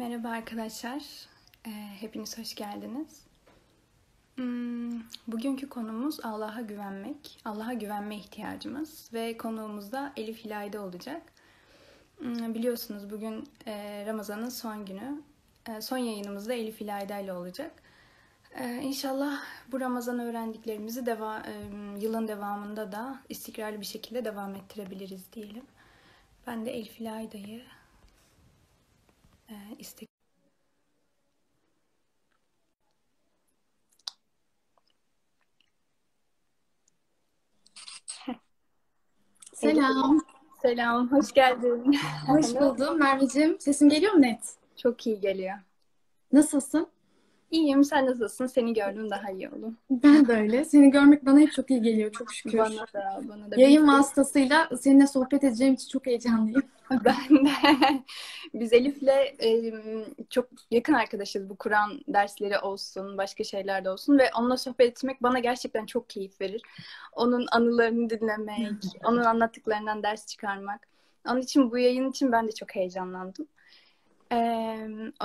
Merhaba arkadaşlar. Ee, hepiniz hoş geldiniz. Hmm, bugünkü konumuz Allah'a güvenmek. Allah'a güvenme ihtiyacımız ve konuğumuz da Elif Hilay'de olacak. Hmm, biliyorsunuz bugün e, Ramazan'ın son günü. E, son yayınımızda Elif Hilay'da ile olacak. E, inşallah bu Ramazan öğrendiklerimizi deva, yılın devamında da istikrarlı bir şekilde devam ettirebiliriz diyelim. Ben de Elif Hilayda'yı e, istek Selam. Selam, hoş geldin. Hoş buldum Merveciğim. Sesim geliyor mu net? Çok iyi geliyor. Nasılsın? İyiyim, sen nasılsın? Seni gördüm daha iyi oldum. Ben de öyle. Seni görmek bana hep çok iyi geliyor. Çok şükür. Bana da, bana da. Yayın vasıtasıyla seninle sohbet edeceğim için çok heyecanlıyım. Ben de. Biz Elif'le e, çok yakın arkadaşız. Bu Kur'an dersleri olsun, başka şeyler de olsun ve onunla sohbet etmek bana gerçekten çok keyif verir. Onun anılarını dinlemek, onun anlattıklarından ders çıkarmak. Onun için bu yayın için ben de çok heyecanlandım. E,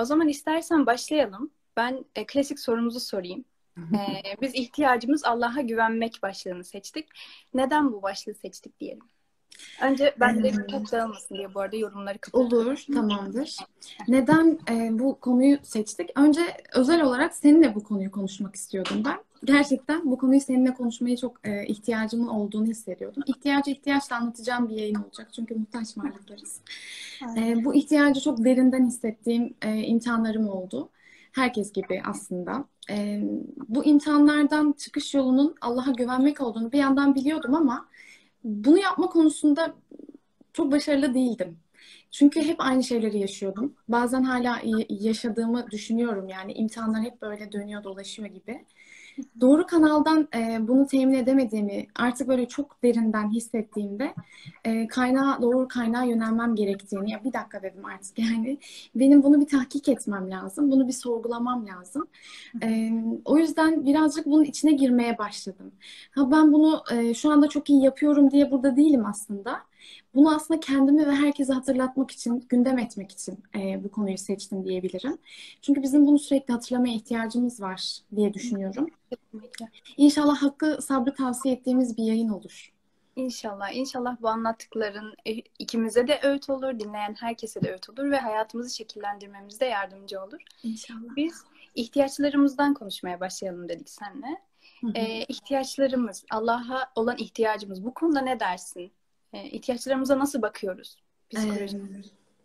o zaman istersen başlayalım. Ben e, klasik sorumuzu sorayım. E, biz ihtiyacımız Allah'a güvenmek başlığını seçtik. Neden bu başlığı seçtik diyelim. Önce ben de çok dağılmasın diye bu arada yorumları kapatıyorum. Olur, tamamdır. Neden e, bu konuyu seçtik? Önce özel olarak seninle bu konuyu konuşmak istiyordum ben. Gerçekten bu konuyu seninle konuşmaya çok e, ihtiyacımın olduğunu hissediyordum. İhtiyacı ihtiyaçla anlatacağım bir yayın olacak. Çünkü muhtaç varlıklarız. E, bu ihtiyacı çok derinden hissettiğim e, imtihanlarım oldu. Herkes gibi aslında. E, bu imtihanlardan çıkış yolunun Allah'a güvenmek olduğunu bir yandan biliyordum ama bunu yapma konusunda çok başarılı değildim. Çünkü hep aynı şeyleri yaşıyordum. Bazen hala yaşadığımı düşünüyorum. Yani imtihanlar hep böyle dönüyor dolaşıyor gibi. Doğru kanaldan e, bunu temin edemediğimi artık böyle çok derinden hissettiğimde e, kaynağa doğru kaynağa yönelmem gerektiğini ya bir dakika dedim artık yani benim bunu bir tahkik etmem lazım. Bunu bir sorgulamam lazım. E, o yüzden birazcık bunun içine girmeye başladım. Ha ben bunu e, şu anda çok iyi yapıyorum diye burada değilim aslında. Bunu aslında kendimi ve herkese hatırlatmak için, gündem etmek için e, bu konuyu seçtim diyebilirim. Çünkü bizim bunu sürekli hatırlamaya ihtiyacımız var diye düşünüyorum. Kesinlikle. İnşallah hakkı sabrı tavsiye ettiğimiz bir yayın olur. İnşallah, inşallah bu anlattıkların e, ikimize de öğüt olur, dinleyen herkese de öğüt olur ve hayatımızı şekillendirmemizde yardımcı olur. İnşallah. Biz ihtiyaçlarımızdan konuşmaya başlayalım dedik seninle. Ee, ihtiyaçlarımız, Allah'a olan ihtiyacımız. Bu konuda ne dersin? Ee, ihtiyaçlarımıza nasıl bakıyoruz? Psikoloji.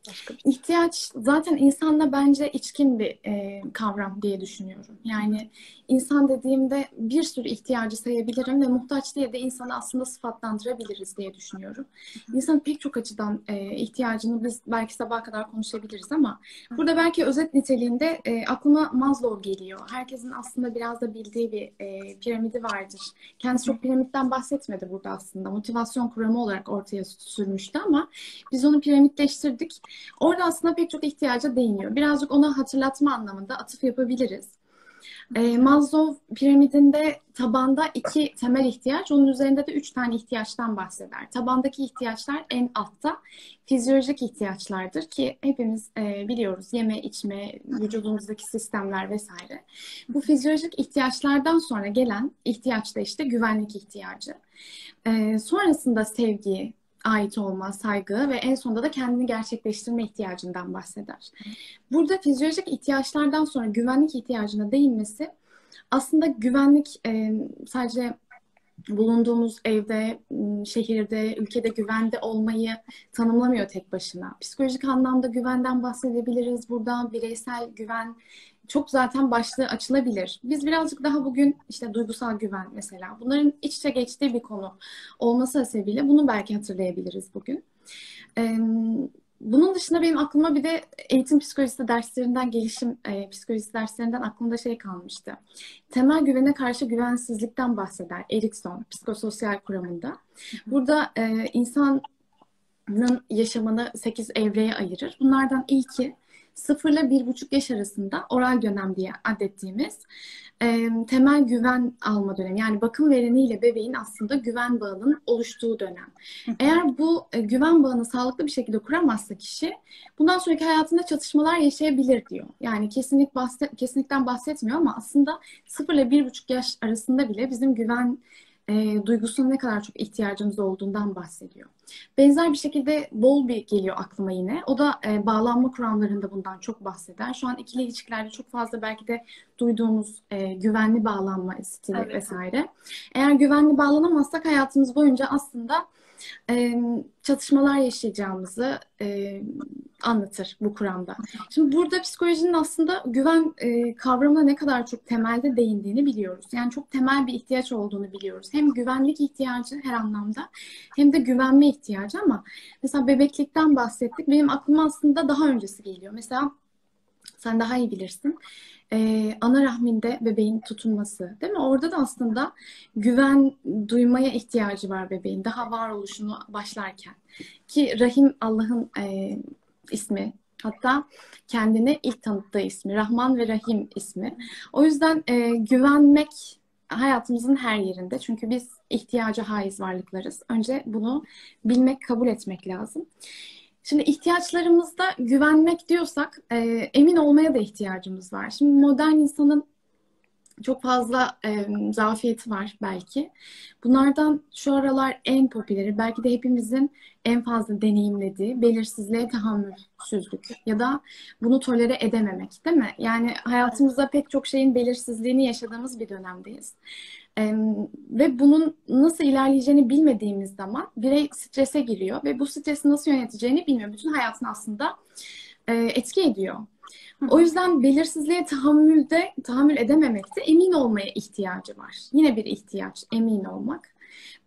Başka bir. İhtiyaç zaten insanla bence içkin bir e, kavram diye düşünüyorum. Yani insan dediğimde bir sürü ihtiyacı sayabilirim ve muhtaç diye de insanı aslında sıfatlandırabiliriz diye düşünüyorum. İnsanın pek çok açıdan e, ihtiyacını biz belki sabaha kadar konuşabiliriz ama burada belki özet niteliğinde e, aklıma Maslow geliyor. Herkesin aslında biraz da bildiği bir e, piramidi vardır. Kendisi çok piramitten bahsetmedi burada aslında. Motivasyon kuramı olarak ortaya sürmüştü ama biz onu piramitleştirdik. Orada aslında pek çok ihtiyaca değiniyor. Birazcık ona hatırlatma anlamında atıf yapabiliriz. E, Maslow piramidinde tabanda iki temel ihtiyaç, onun üzerinde de üç tane ihtiyaçtan bahseder. Tabandaki ihtiyaçlar en altta fizyolojik ihtiyaçlardır ki hepimiz e, biliyoruz yeme, içme, vücudumuzdaki sistemler vesaire. Bu fizyolojik ihtiyaçlardan sonra gelen ihtiyaç da işte güvenlik ihtiyacı. E, sonrasında sevgi, ait olma, saygı ve en sonunda da kendini gerçekleştirme ihtiyacından bahseder. Burada fizyolojik ihtiyaçlardan sonra güvenlik ihtiyacına değinmesi aslında güvenlik e, sadece bulunduğumuz evde, şehirde, ülkede güvende olmayı tanımlamıyor tek başına. Psikolojik anlamda güvenden bahsedebiliriz. Burada bireysel güven çok zaten başlığı açılabilir. Biz birazcık daha bugün işte duygusal güven mesela bunların iç içe geçtiği bir konu olması sebebiyle bunu belki hatırlayabiliriz bugün. Ee, bunun dışında benim aklıma bir de eğitim psikolojisi derslerinden, gelişim e, psikolojisi derslerinden aklımda şey kalmıştı. Temel güvene karşı güvensizlikten bahseder Erikson psikososyal kuramında. Burada e, insanın yaşamını 8 evreye ayırır. Bunlardan ilki 0 ile 1,5 yaş arasında oral dönem diye adettiğimiz e, temel güven alma dönemi. Yani bakım vereniyle bebeğin aslında güven bağının oluştuğu dönem. Eğer bu e, güven bağını sağlıklı bir şekilde kuramazsa kişi bundan sonraki hayatında çatışmalar yaşayabilir diyor. Yani kesinlik bahset, kesinlikten bahsetmiyor ama aslında 0 ile 1,5 yaş arasında bile bizim güven e, duygusuna ne kadar çok ihtiyacımız olduğundan bahsediyor. Benzer bir şekilde Bowlby geliyor aklıma yine. O da e, bağlanma kuramlarında bundan çok bahseder. Şu an ikili ilişkilerde çok fazla belki de duyduğumuz e, güvenli bağlanma stili evet. vesaire. Eğer güvenli bağlanamazsak hayatımız boyunca aslında e, çatışmalar yaşayacağımızı e, anlatır bu kuramda. Şimdi burada psikolojinin aslında güven e, kavramına ne kadar çok temelde değindiğini biliyoruz. Yani çok temel bir ihtiyaç olduğunu biliyoruz. Hem güvenlik ihtiyacı her anlamda hem de güvenme ihtiyacı ama mesela bebeklikten bahsettik. Benim aklıma aslında daha öncesi geliyor. Mesela sen daha iyi bilirsin. Ee, ana rahminde bebeğin tutunması değil mi? Orada da aslında güven duymaya ihtiyacı var bebeğin. Daha varoluşunu başlarken. Ki rahim Allah'ın e, ismi. Hatta kendine ilk tanıttığı ismi. Rahman ve Rahim ismi. O yüzden e, güvenmek hayatımızın her yerinde. Çünkü biz ihtiyaca haiz varlıklarız. Önce bunu bilmek, kabul etmek lazım. Şimdi ihtiyaçlarımızda güvenmek diyorsak e, emin olmaya da ihtiyacımız var. Şimdi modern insanın çok fazla e, zafiyeti var belki. Bunlardan şu aralar en popüleri belki de hepimizin en fazla deneyimlediği belirsizliğe tahammülsüzlük ya da bunu tolere edememek değil mi? Yani hayatımızda pek çok şeyin belirsizliğini yaşadığımız bir dönemdeyiz. E, ve bunun nasıl ilerleyeceğini bilmediğimiz zaman birey strese giriyor ve bu stresi nasıl yöneteceğini bilmiyor. Bütün hayatını aslında e, etki ediyor. O yüzden belirsizliğe tahammülde tahammül edememekte emin olmaya ihtiyacı var. Yine bir ihtiyaç emin olmak.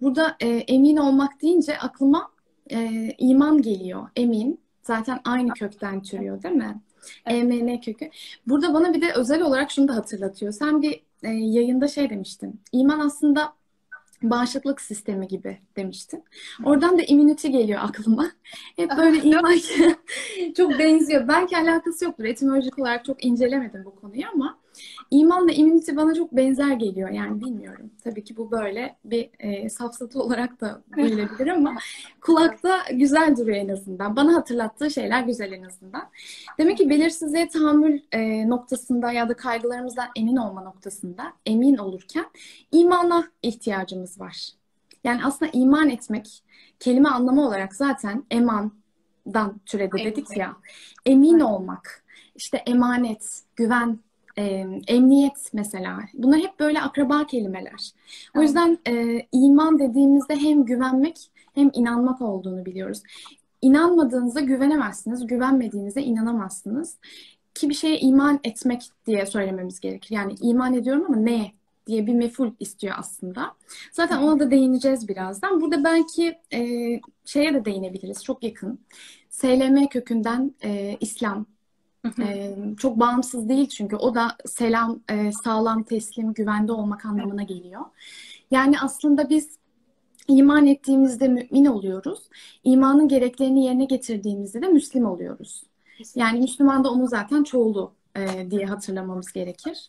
Burada e, emin olmak deyince aklıma e, iman geliyor. Emin zaten aynı kökten türüyor değil mi? Evet. EMN kökü. Burada bana bir de özel olarak şunu da hatırlatıyor. Sen bir e, yayında şey demiştin. İman aslında bağışıklık sistemi gibi demiştin. Oradan da immunity geliyor aklıma. Hep böyle iman çok benziyor. Belki alakası yoktur. Etimolojik olarak çok incelemedim bu konuyu ama İmanla immunity bana çok benzer geliyor. Yani bilmiyorum. Tabii ki bu böyle bir e, safsatı olarak da duyulabilir ama kulakta güzel duruyor en azından. Bana hatırlattığı şeyler güzel en azından. Demek ki belirsizliğe tahammül e, noktasında ya da kaygılarımızdan emin olma noktasında emin olurken imana ihtiyacımız var. Yani aslında iman etmek kelime anlamı olarak zaten emandan türedi dedik ya. Emin olmak, işte emanet, güven e, emniyet mesela. Bunlar hep böyle akraba kelimeler. O yüzden e, iman dediğimizde hem güvenmek hem inanmak olduğunu biliyoruz. İnanmadığınızda güvenemezsiniz, güvenmediğinizde inanamazsınız. Ki bir şeye iman etmek diye söylememiz gerekir. Yani iman ediyorum ama ne diye bir meful istiyor aslında. Zaten ona da değineceğiz birazdan. Burada belki e, şeye de değinebiliriz. Çok yakın. SLM kökünden e, İslam ee, çok bağımsız değil çünkü o da selam, e, sağlam, teslim, güvende olmak anlamına geliyor. Yani aslında biz iman ettiğimizde mümin oluyoruz. İmanın gereklerini yerine getirdiğimizde de Müslim oluyoruz. Yani Müslüman da onun zaten çoğulu e, diye hatırlamamız gerekir.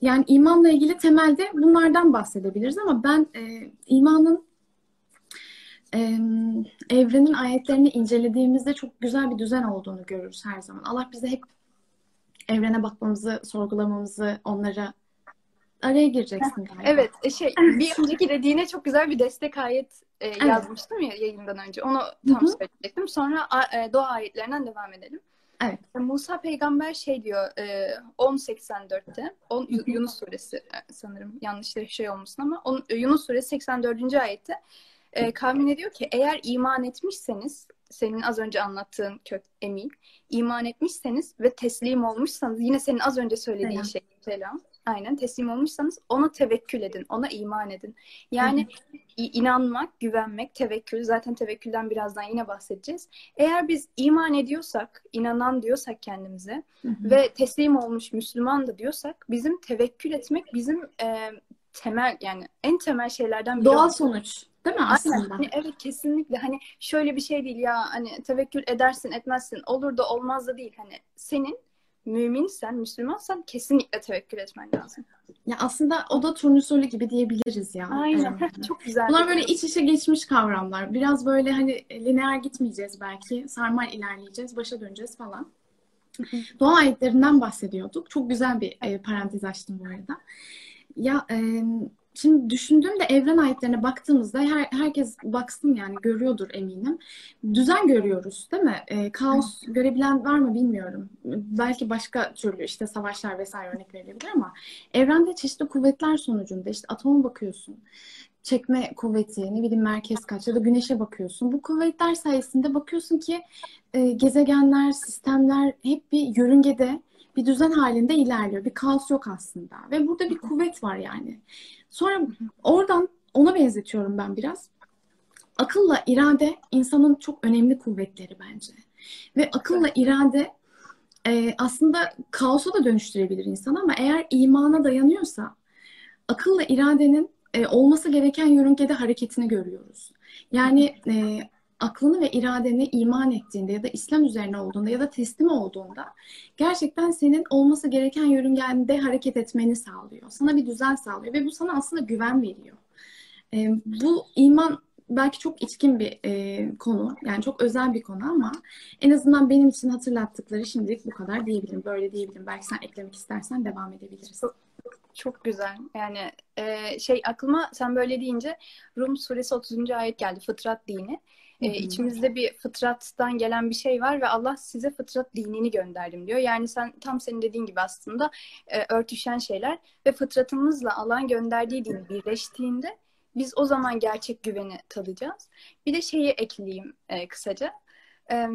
Yani imanla ilgili temelde bunlardan bahsedebiliriz ama ben e, imanın evrenin ayetlerini incelediğimizde çok güzel bir düzen olduğunu görürüz her zaman. Allah bize hep evrene bakmamızı, sorgulamamızı, onlara araya gireceksin galiba. Evet, e, şey bir önceki dediğine çok güzel bir destek ayet e, evet. yazmıştım ya yayından önce. Onu tam Hı-hı. söyleyecektim. Sonra e, doğa ayetlerinden devam edelim. Evet. E, Musa peygamber şey diyor e, 10.84'te 10, Yunus suresi sanırım yanlış şey olmasın ama on, Yunus suresi 84. ayette e, kavmine diyor ki eğer iman etmişseniz senin az önce anlattığın kök emin iman etmişseniz ve teslim olmuşsanız yine senin az önce söylediğin şey selam aynen teslim olmuşsanız ona tevekkül edin ona iman edin yani Hı-hı. inanmak güvenmek tevekkül zaten tevekkülden birazdan yine bahsedeceğiz eğer biz iman ediyorsak inanan diyorsak kendimize Hı-hı. ve teslim olmuş Müslüman da diyorsak bizim tevekkül etmek bizim e, temel yani en temel şeylerden biri. Doğal sonuç. Değil mi aslında? Hani evet kesinlikle hani şöyle bir şey değil ya hani tevekkül edersin etmezsin olur da olmaz da değil hani senin müminsen Müslümansan kesinlikle tevekkül etmen lazım. Ya aslında o da turnusolu gibi diyebiliriz ya. Aynen. Ee, Çok güzel. Bunlar böyle iç içe geçmiş kavramlar. Biraz böyle hani lineer gitmeyeceğiz belki. Sarmal ilerleyeceğiz, başa döneceğiz falan. Doğa ayetlerinden bahsediyorduk. Çok güzel bir e, parantez açtım bu arada. Ya e, şimdi düşündüğümde evren ayetlerine baktığımızda her, herkes baksın yani görüyordur eminim. Düzen görüyoruz değil mi? E, kaos görebilen var mı bilmiyorum. Belki başka türlü işte savaşlar vesaire örnek verilebilir ama evrende çeşitli kuvvetler sonucunda işte atoma bakıyorsun çekme kuvveti, ne bileyim merkez kaç ya da güneşe bakıyorsun. Bu kuvvetler sayesinde bakıyorsun ki e, gezegenler, sistemler hep bir yörüngede, bir düzen halinde ilerliyor. Bir kaos yok aslında. Ve burada bir kuvvet var yani. Sonra oradan ona benzetiyorum ben biraz. Akılla irade insanın çok önemli kuvvetleri bence. Ve akılla irade e, aslında kaosa da dönüştürebilir insan ama eğer imana dayanıyorsa akılla iradenin e, olması gereken yörüngede hareketini görüyoruz. Yani e, aklını ve iradeni iman ettiğinde ya da İslam üzerine olduğunda ya da teslim olduğunda gerçekten senin olması gereken yörüngende hareket etmeni sağlıyor. Sana bir düzen sağlıyor ve bu sana aslında güven veriyor. E, bu iman belki çok içkin bir e, konu. Yani çok özel bir konu ama en azından benim için hatırlattıkları şimdilik bu kadar diyebilirim. Böyle diyebilirim. Belki sen eklemek istersen devam edebiliriz. Çok güzel. Yani e, şey aklıma sen böyle deyince Rum suresi 30. ayet geldi. Fıtrat dini. E, içimizde bir fıtrattan gelen bir şey var ve Allah size fıtrat dinini gönderdim diyor. Yani sen tam senin dediğin gibi aslında e, örtüşen şeyler ve fıtratımızla Allah'ın gönderdiği din birleştiğinde biz o zaman gerçek güveni tadacağız. Bir de şeyi ekleyeyim e, kısaca. E,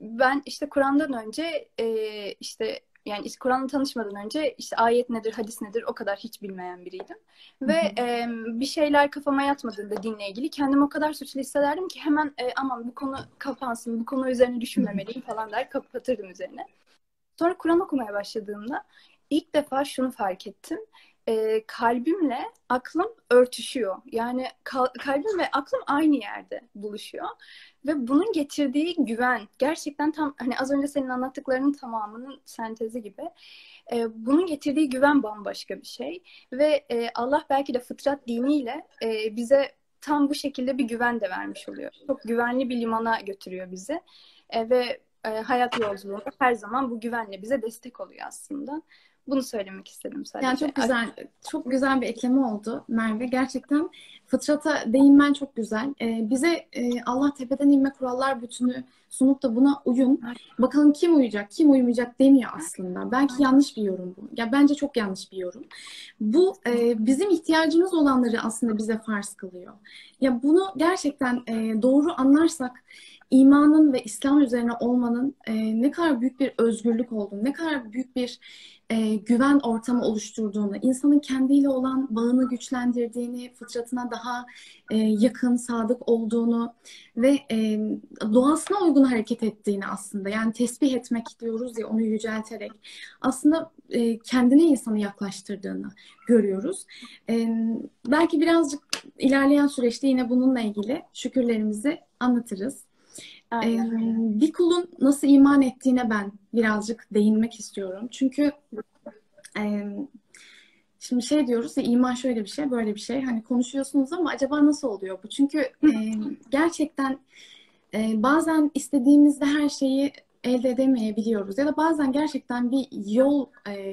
ben işte Kur'an'dan önce e, işte yani Kur'an'la tanışmadan önce işte ayet nedir, hadis nedir o kadar hiç bilmeyen biriydim. Ve e, bir şeyler kafama yatmadığında dinle ilgili kendimi o kadar suçlu hissederdim ki hemen e, aman bu konu kapansın, bu konu üzerine düşünmemeliyim falan der kapatırdım üzerine. Sonra Kur'an okumaya başladığımda ilk defa şunu fark ettim e, kalbimle aklım örtüşüyor. Yani kal- kalbim ve aklım aynı yerde buluşuyor. Ve bunun getirdiği güven gerçekten tam hani az önce senin anlattıklarının tamamının sentezi gibi. E, bunun getirdiği güven bambaşka bir şey. Ve e, Allah belki de fıtrat diniyle e, bize tam bu şekilde bir güven de vermiş oluyor. Çok güvenli bir limana götürüyor bizi. E, ve e, hayat yolculuğunda her zaman bu güvenle bize destek oluyor aslında. Bunu söylemek istedim sadece. Yani çok güzel, çok güzel bir ekleme oldu Merve. Gerçekten fıtrata değinmen çok güzel. Ee, bize e, Allah tepeden inme kurallar bütünü sunup da buna uyun. Bakalım kim uyacak, kim uymayacak demiyor aslında. Belki yanlış bir yorum bu. Ya bence çok yanlış bir yorum. Bu e, bizim ihtiyacımız olanları aslında bize farz kılıyor. Ya bunu gerçekten e, doğru anlarsak imanın ve İslam üzerine olmanın e, ne kadar büyük bir özgürlük olduğunu, ne kadar büyük bir e, güven ortamı oluşturduğunu, insanın kendiyle olan bağını güçlendirdiğini, fıtratına daha e, yakın, sadık olduğunu ve e, doğasına uygun hareket ettiğini aslında. Yani tesbih etmek diyoruz ya onu yücelterek. Aslında e, kendine insanı yaklaştırdığını görüyoruz. E, belki birazcık ilerleyen süreçte yine bununla ilgili şükürlerimizi anlatırız. Aynen. bir kulun nasıl iman ettiğine ben birazcık değinmek istiyorum. Çünkü şimdi şey diyoruz ya iman şöyle bir şey, böyle bir şey. Hani konuşuyorsunuz ama acaba nasıl oluyor bu? Çünkü gerçekten bazen istediğimizde her şeyi elde edemeyebiliyoruz ya da bazen gerçekten bir yol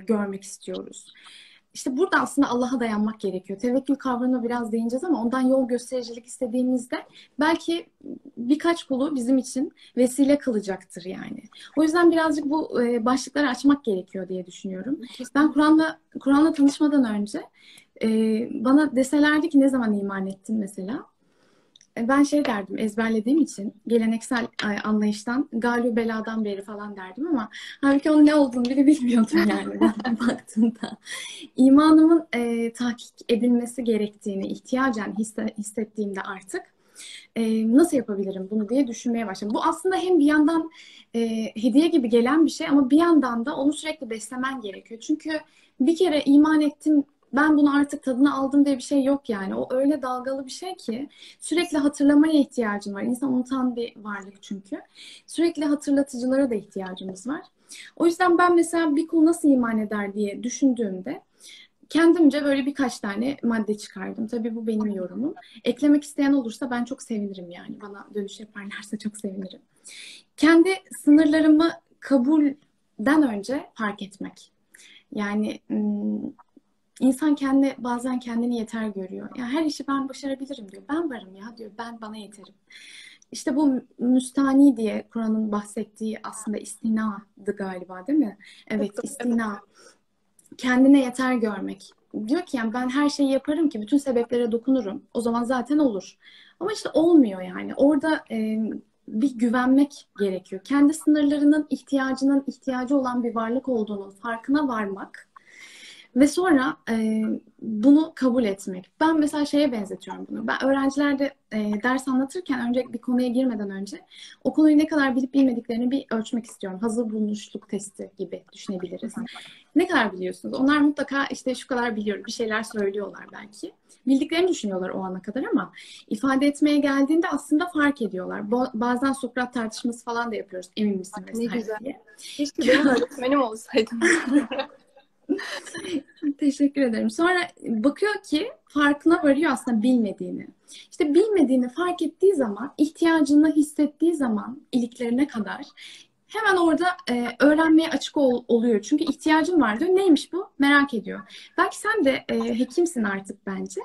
görmek istiyoruz. İşte burada aslında Allah'a dayanmak gerekiyor. Tevekkül kavramına biraz değineceğiz ama ondan yol göstericilik istediğimizde belki birkaç kulu bizim için vesile kılacaktır yani. O yüzden birazcık bu e, başlıkları açmak gerekiyor diye düşünüyorum. Ben Kur'an'la Kur'an'la tanışmadan önce e, bana deselerdi ki ne zaman iman ettin mesela? E, ben şey derdim ezberlediğim için geleneksel anlayıştan galü beladan beri falan derdim ama halbuki onun ne olduğunu bile bilmiyordum yani baktığımda. İmanımın e, tahkik edilmesi gerektiğini ihtiyacen hisse, hissettiğimde artık e, nasıl yapabilirim bunu diye düşünmeye başladım. Bu aslında hem bir yandan e, hediye gibi gelen bir şey ama bir yandan da onu sürekli beslemen gerekiyor. Çünkü bir kere iman ettim ben bunu artık tadını aldım diye bir şey yok yani. O öyle dalgalı bir şey ki sürekli hatırlamaya ihtiyacım var. İnsan unutan bir varlık çünkü. Sürekli hatırlatıcılara da ihtiyacımız var. O yüzden ben mesela bir kul nasıl iman eder diye düşündüğümde kendimce böyle birkaç tane madde çıkardım. Tabii bu benim yorumum. Eklemek isteyen olursa ben çok sevinirim yani. Bana dönüş yaparlarsa çok sevinirim. Kendi sınırlarımı kabulden önce fark etmek. Yani insan kendi bazen kendini yeter görüyor. Ya her işi ben başarabilirim diyor. Ben varım ya diyor. Ben bana yeterim. İşte bu müstani diye Kur'an'ın bahsettiği aslında istinadı galiba değil mi? Evet, istina. Kendine yeter görmek. Diyor ki yani ben her şeyi yaparım ki bütün sebeplere dokunurum. O zaman zaten olur. Ama işte olmuyor yani. Orada e, bir güvenmek gerekiyor. Kendi sınırlarının ihtiyacının ihtiyacı olan bir varlık olduğunun farkına varmak ve sonra e, bunu kabul etmek. Ben mesela şeye benzetiyorum bunu. Ben öğrencilerde e, ders anlatırken önce bir konuya girmeden önce o konuyu ne kadar bilip bilmediklerini bir ölçmek istiyorum. Hazır bulunuşluk testi gibi düşünebiliriz. Ne kadar biliyorsunuz? Onlar mutlaka işte şu kadar biliyor, bir şeyler söylüyorlar belki. Bildiklerini düşünüyorlar o ana kadar ama ifade etmeye geldiğinde aslında fark ediyorlar. Bazen Sokrat tartışması falan da yapıyoruz. Emin misin ne güzel. diye. Keşke benim öğretmenim olsaydım. Teşekkür ederim. Sonra bakıyor ki farkına varıyor aslında bilmediğini. İşte bilmediğini fark ettiği zaman, ihtiyacını hissettiği zaman iliklerine kadar hemen orada e, öğrenmeye açık ol, oluyor. Çünkü ihtiyacın var diyor. Neymiş bu? Merak ediyor. Belki sen de e, hekimsin artık bence.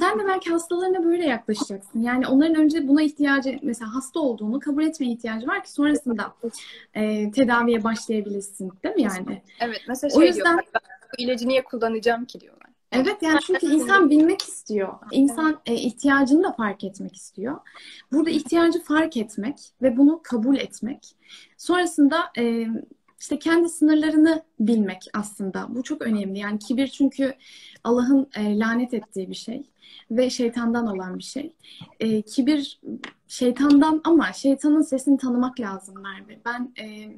Sen de belki hastalarına böyle yaklaşacaksın. Yani onların önce buna ihtiyacı, mesela hasta olduğunu kabul etmeye ihtiyacı var ki sonrasında e, tedaviye başlayabilirsin. Değil mi yani? Evet. Mesela şey o yüzden, diyor. Bu ilacı niye kullanacağım ki diyorlar. Evet yani çünkü insan bilmek istiyor. İnsan e, ihtiyacını da fark etmek istiyor. Burada ihtiyacı fark etmek ve bunu kabul etmek. Sonrasında e, işte kendi sınırlarını bilmek aslında. Bu çok önemli. Yani kibir çünkü Allah'ın e, lanet ettiği bir şey ve şeytandan olan bir şey. E, kibir şeytandan ama şeytanın sesini tanımak lazım Merve. Ben e,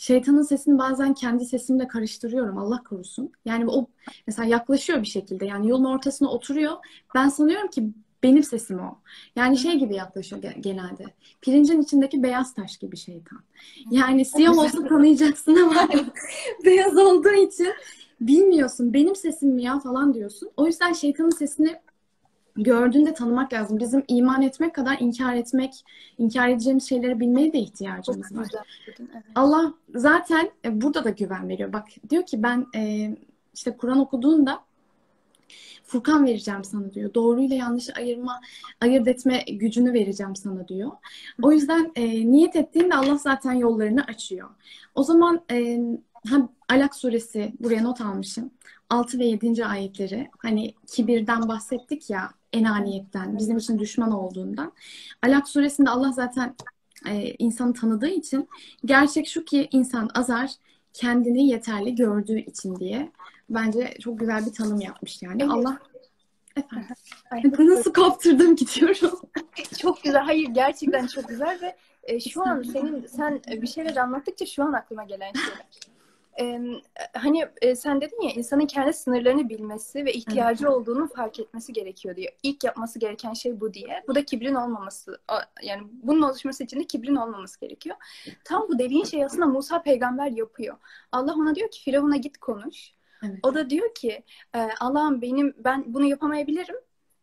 şeytanın sesini bazen kendi sesimle karıştırıyorum Allah korusun. Yani o mesela yaklaşıyor bir şekilde yani yolun ortasına oturuyor. Ben sanıyorum ki benim sesim o. Yani şey gibi yaklaşıyor genelde. Pirincin içindeki beyaz taş gibi şeytan. Yani siyah olsa tanıyacaksın ama beyaz olduğu için bilmiyorsun. Benim sesim mi ya falan diyorsun. O yüzden şeytanın sesini gördüğünde tanımak lazım. Bizim iman etmek kadar inkar etmek, inkar edeceğimiz şeyleri bilmeye de ihtiyacımız Çok var. Güzel, evet. Allah zaten e, burada da güven veriyor. Bak diyor ki ben e, işte Kur'an okuduğunda Furkan vereceğim sana diyor. Doğruyla yanlışı ayırma, ayırt etme gücünü vereceğim sana diyor. O yüzden e, niyet ettiğinde Allah zaten yollarını açıyor. O zaman e, ha, Alak suresi buraya not almışım. 6 ve 7. ayetleri hani kibirden bahsettik ya enaniyetten bizim için düşman olduğundan. Alak suresinde Allah zaten e, insanı tanıdığı için gerçek şu ki insan azar kendini yeterli gördüğü için diye bence çok güzel bir tanım yapmış yani. Evet. Allah Efendim. Ay, nasıl kaptırdım gidiyorum. çok güzel. Hayır gerçekten çok güzel ve e, şu an senin sen bir şeyler anlattıkça şu an aklıma gelen şeyler. Hani e, sen dedin ya insanın kendi sınırlarını bilmesi ve ihtiyacı evet. olduğunu fark etmesi gerekiyor diyor. İlk yapması gereken şey bu diye. Bu da kibrin olmaması. Yani bunun oluşması için de kibrin olmaması gerekiyor. Tam bu dediğin şey aslında Musa peygamber yapıyor. Allah ona diyor ki Firavun'a git konuş. Evet. O da diyor ki e, Allah'ım benim ben bunu yapamayabilirim.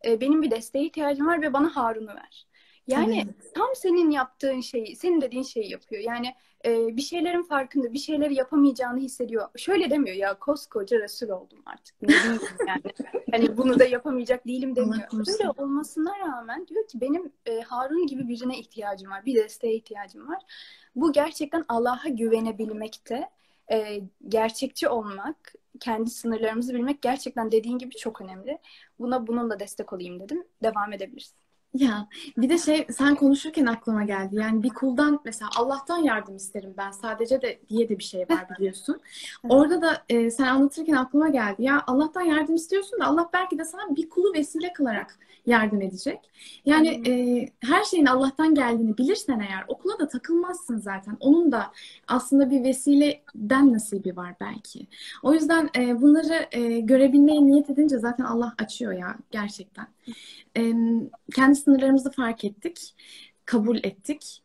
E, benim bir desteğe ihtiyacım var ve bana Harun'u ver. Yani evet. tam senin yaptığın şeyi, senin dediğin şeyi yapıyor. Yani e, bir şeylerin farkında, bir şeyleri yapamayacağını hissediyor. Şöyle demiyor ya koskoca Resul oldum artık. Ne diyeyim yani. hani bunu da yapamayacak değilim demiyor. Böyle olmasına rağmen diyor ki benim e, Harun gibi birine ihtiyacım var. Bir desteğe ihtiyacım var. Bu gerçekten Allah'a güvenebilmekte, e, gerçekçi olmak, kendi sınırlarımızı bilmek gerçekten dediğin gibi çok önemli. Buna bununla destek olayım dedim. Devam edebiliriz. Ya bir de şey sen konuşurken aklıma geldi. Yani bir kuldan mesela Allah'tan yardım isterim ben sadece de diye de bir şey var biliyorsun. Orada da e, sen anlatırken aklıma geldi. Ya Allah'tan yardım istiyorsun da Allah belki de sana bir kulu vesile kılarak yardım edecek. Yani e, her şeyin Allah'tan geldiğini bilirsen eğer okula da takılmazsın zaten. Onun da aslında bir vesileden nasibi var belki. O yüzden e, bunları e, görebilmeye niyet edince zaten Allah açıyor ya gerçekten. E, kendi sınırlarımızı fark ettik, kabul ettik.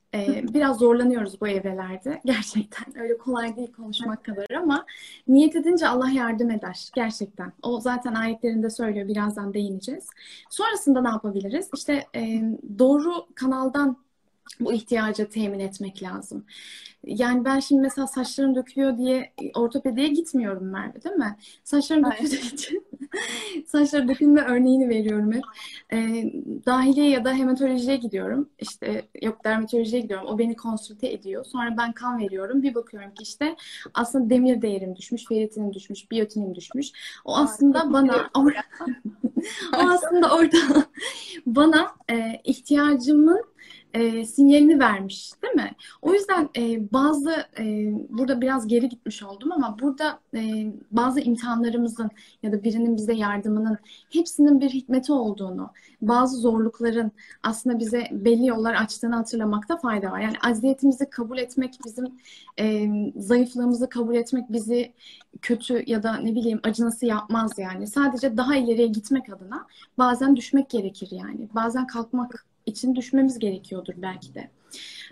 Biraz zorlanıyoruz bu evrelerde. Gerçekten öyle kolay değil konuşmak kadar ama niyet edince Allah yardım eder. Gerçekten. O zaten ayetlerinde söylüyor. Birazdan değineceğiz. Sonrasında ne yapabiliriz? İşte e, doğru kanaldan bu ihtiyacı temin etmek lazım. Yani ben şimdi mesela saçlarım dökülüyor diye ortopediye gitmiyorum Merve değil mi? Saçlarım döküldüğü için saçları dökülme örneğini veriyorum hep. E, dahiliye ya da hematolojiye gidiyorum. İşte yok dermatolojiye gidiyorum. O beni konsülte ediyor. Sonra ben kan veriyorum. Bir bakıyorum ki işte aslında demir değerim düşmüş, ferritinim düşmüş, biyotinim düşmüş. O aslında bana o aslında orada bana e, ihtiyacımın e, sinyalini vermiş değil mi? O yüzden e, bazı e, burada biraz geri gitmiş oldum ama burada e, bazı imtihanlarımızın ya da birinin bize yardımının hepsinin bir hikmeti olduğunu, bazı zorlukların aslında bize belli yollar açtığını hatırlamakta fayda var. Yani aziyetimizi kabul etmek, bizim e, zayıflığımızı kabul etmek bizi kötü ya da ne bileyim acınası yapmaz yani. Sadece daha ileriye gitmek adına bazen düşmek gerekir yani. Bazen kalkmak için düşmemiz gerekiyordur belki de.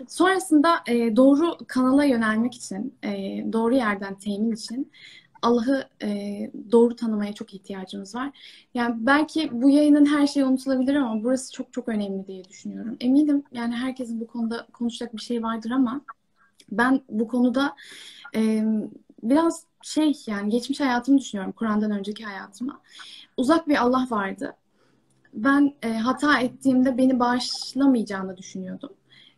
Sonrasında e, doğru kanala yönelmek için, e, doğru yerden temin için Allah'ı e, doğru tanımaya çok ihtiyacımız var. Yani belki bu yayının her şeyi unutulabilir ama burası çok çok önemli diye düşünüyorum. Eminim yani herkesin bu konuda konuşacak bir şey vardır ama ben bu konuda e, biraz şey yani geçmiş hayatımı düşünüyorum Kur'an'dan önceki hayatıma. Uzak bir Allah vardı ben e, hata ettiğimde beni bağışlamayacağını düşünüyordum.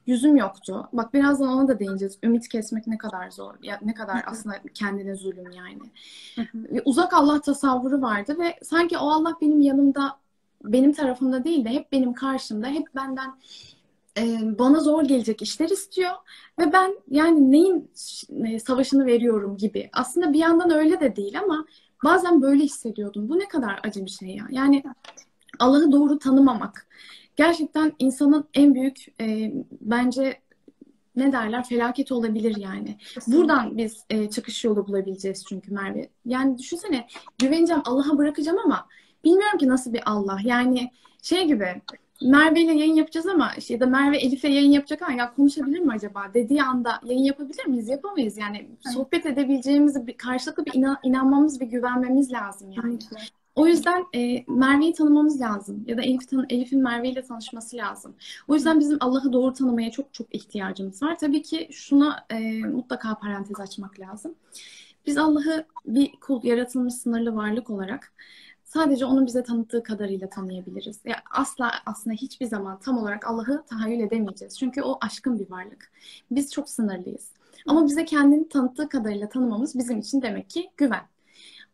Yüzüm yoktu. Bak birazdan ona da değineceğiz. Ümit kesmek ne kadar zor. Ya ne kadar aslında kendine zulüm yani. Ve uzak Allah tasavvuru vardı ve sanki o Allah benim yanımda, benim tarafımda değil de hep benim karşımda, hep benden e, bana zor gelecek işler istiyor ve ben yani neyin e, savaşını veriyorum gibi. Aslında bir yandan öyle de değil ama bazen böyle hissediyordum. Bu ne kadar acı bir şey ya. Yani Allah'ı doğru tanımamak. Gerçekten insanın en büyük e, bence ne derler felaket olabilir yani. Buradan biz e, çıkış yolu bulabileceğiz çünkü Merve. Yani düşünsene güveneceğim Allah'a bırakacağım ama bilmiyorum ki nasıl bir Allah. Yani şey gibi Merve ile yayın yapacağız ama işte ya da Merve Elif'e yayın yapacak ama ya konuşabilir mi acaba dediği anda yayın yapabilir miyiz? Yapamayız yani. Sohbet edebileceğimizi bir karşılıklı bir inan, inanmamız, bir güvenmemiz lazım yani. Evet. O yüzden e, Merve'yi tanımamız lazım. Ya da Elif Elif'in Merve ile tanışması lazım. O yüzden bizim Allah'ı doğru tanımaya çok çok ihtiyacımız var. Tabii ki şuna e, mutlaka parantez açmak lazım. Biz Allah'ı bir kul, yaratılmış sınırlı varlık olarak sadece onun bize tanıttığı kadarıyla tanıyabiliriz. Ya asla aslında hiçbir zaman tam olarak Allah'ı tahayyül edemeyeceğiz. Çünkü o aşkın bir varlık. Biz çok sınırlıyız. Ama bize kendini tanıttığı kadarıyla tanımamız bizim için demek ki güven.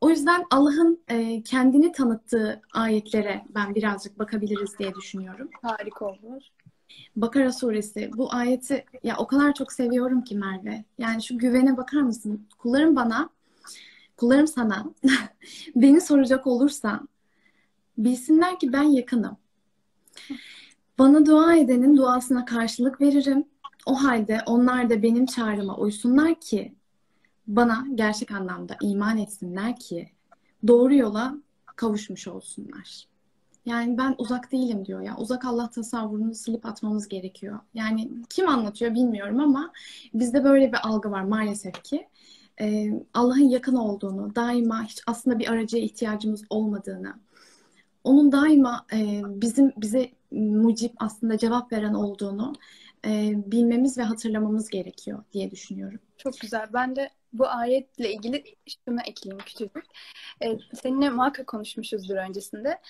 O yüzden Allah'ın e, kendini tanıttığı ayetlere ben birazcık bakabiliriz diye düşünüyorum. Harika olur. Bakara suresi bu ayeti ya o kadar çok seviyorum ki Merve. Yani şu güvene bakar mısın? Kullarım bana, kullarım sana beni soracak olursa bilsinler ki ben yakınım. Bana dua edenin duasına karşılık veririm. O halde onlar da benim çağrıma uysunlar ki bana gerçek anlamda iman etsinler ki doğru yola kavuşmuş olsunlar. Yani ben uzak değilim diyor ya. Uzak Allah tasavvurunu silip atmamız gerekiyor. Yani kim anlatıyor bilmiyorum ama bizde böyle bir algı var maalesef ki. Ee, Allah'ın yakın olduğunu, daima hiç aslında bir aracıya ihtiyacımız olmadığını, onun daima e, bizim bize mucip aslında cevap veren olduğunu e, bilmemiz ve hatırlamamız gerekiyor diye düşünüyorum. Çok güzel. Ben de bu ayetle ilgili şunu ekleyeyim küçücük. Ee, seninle muhakkak konuşmuşuzdur öncesinde.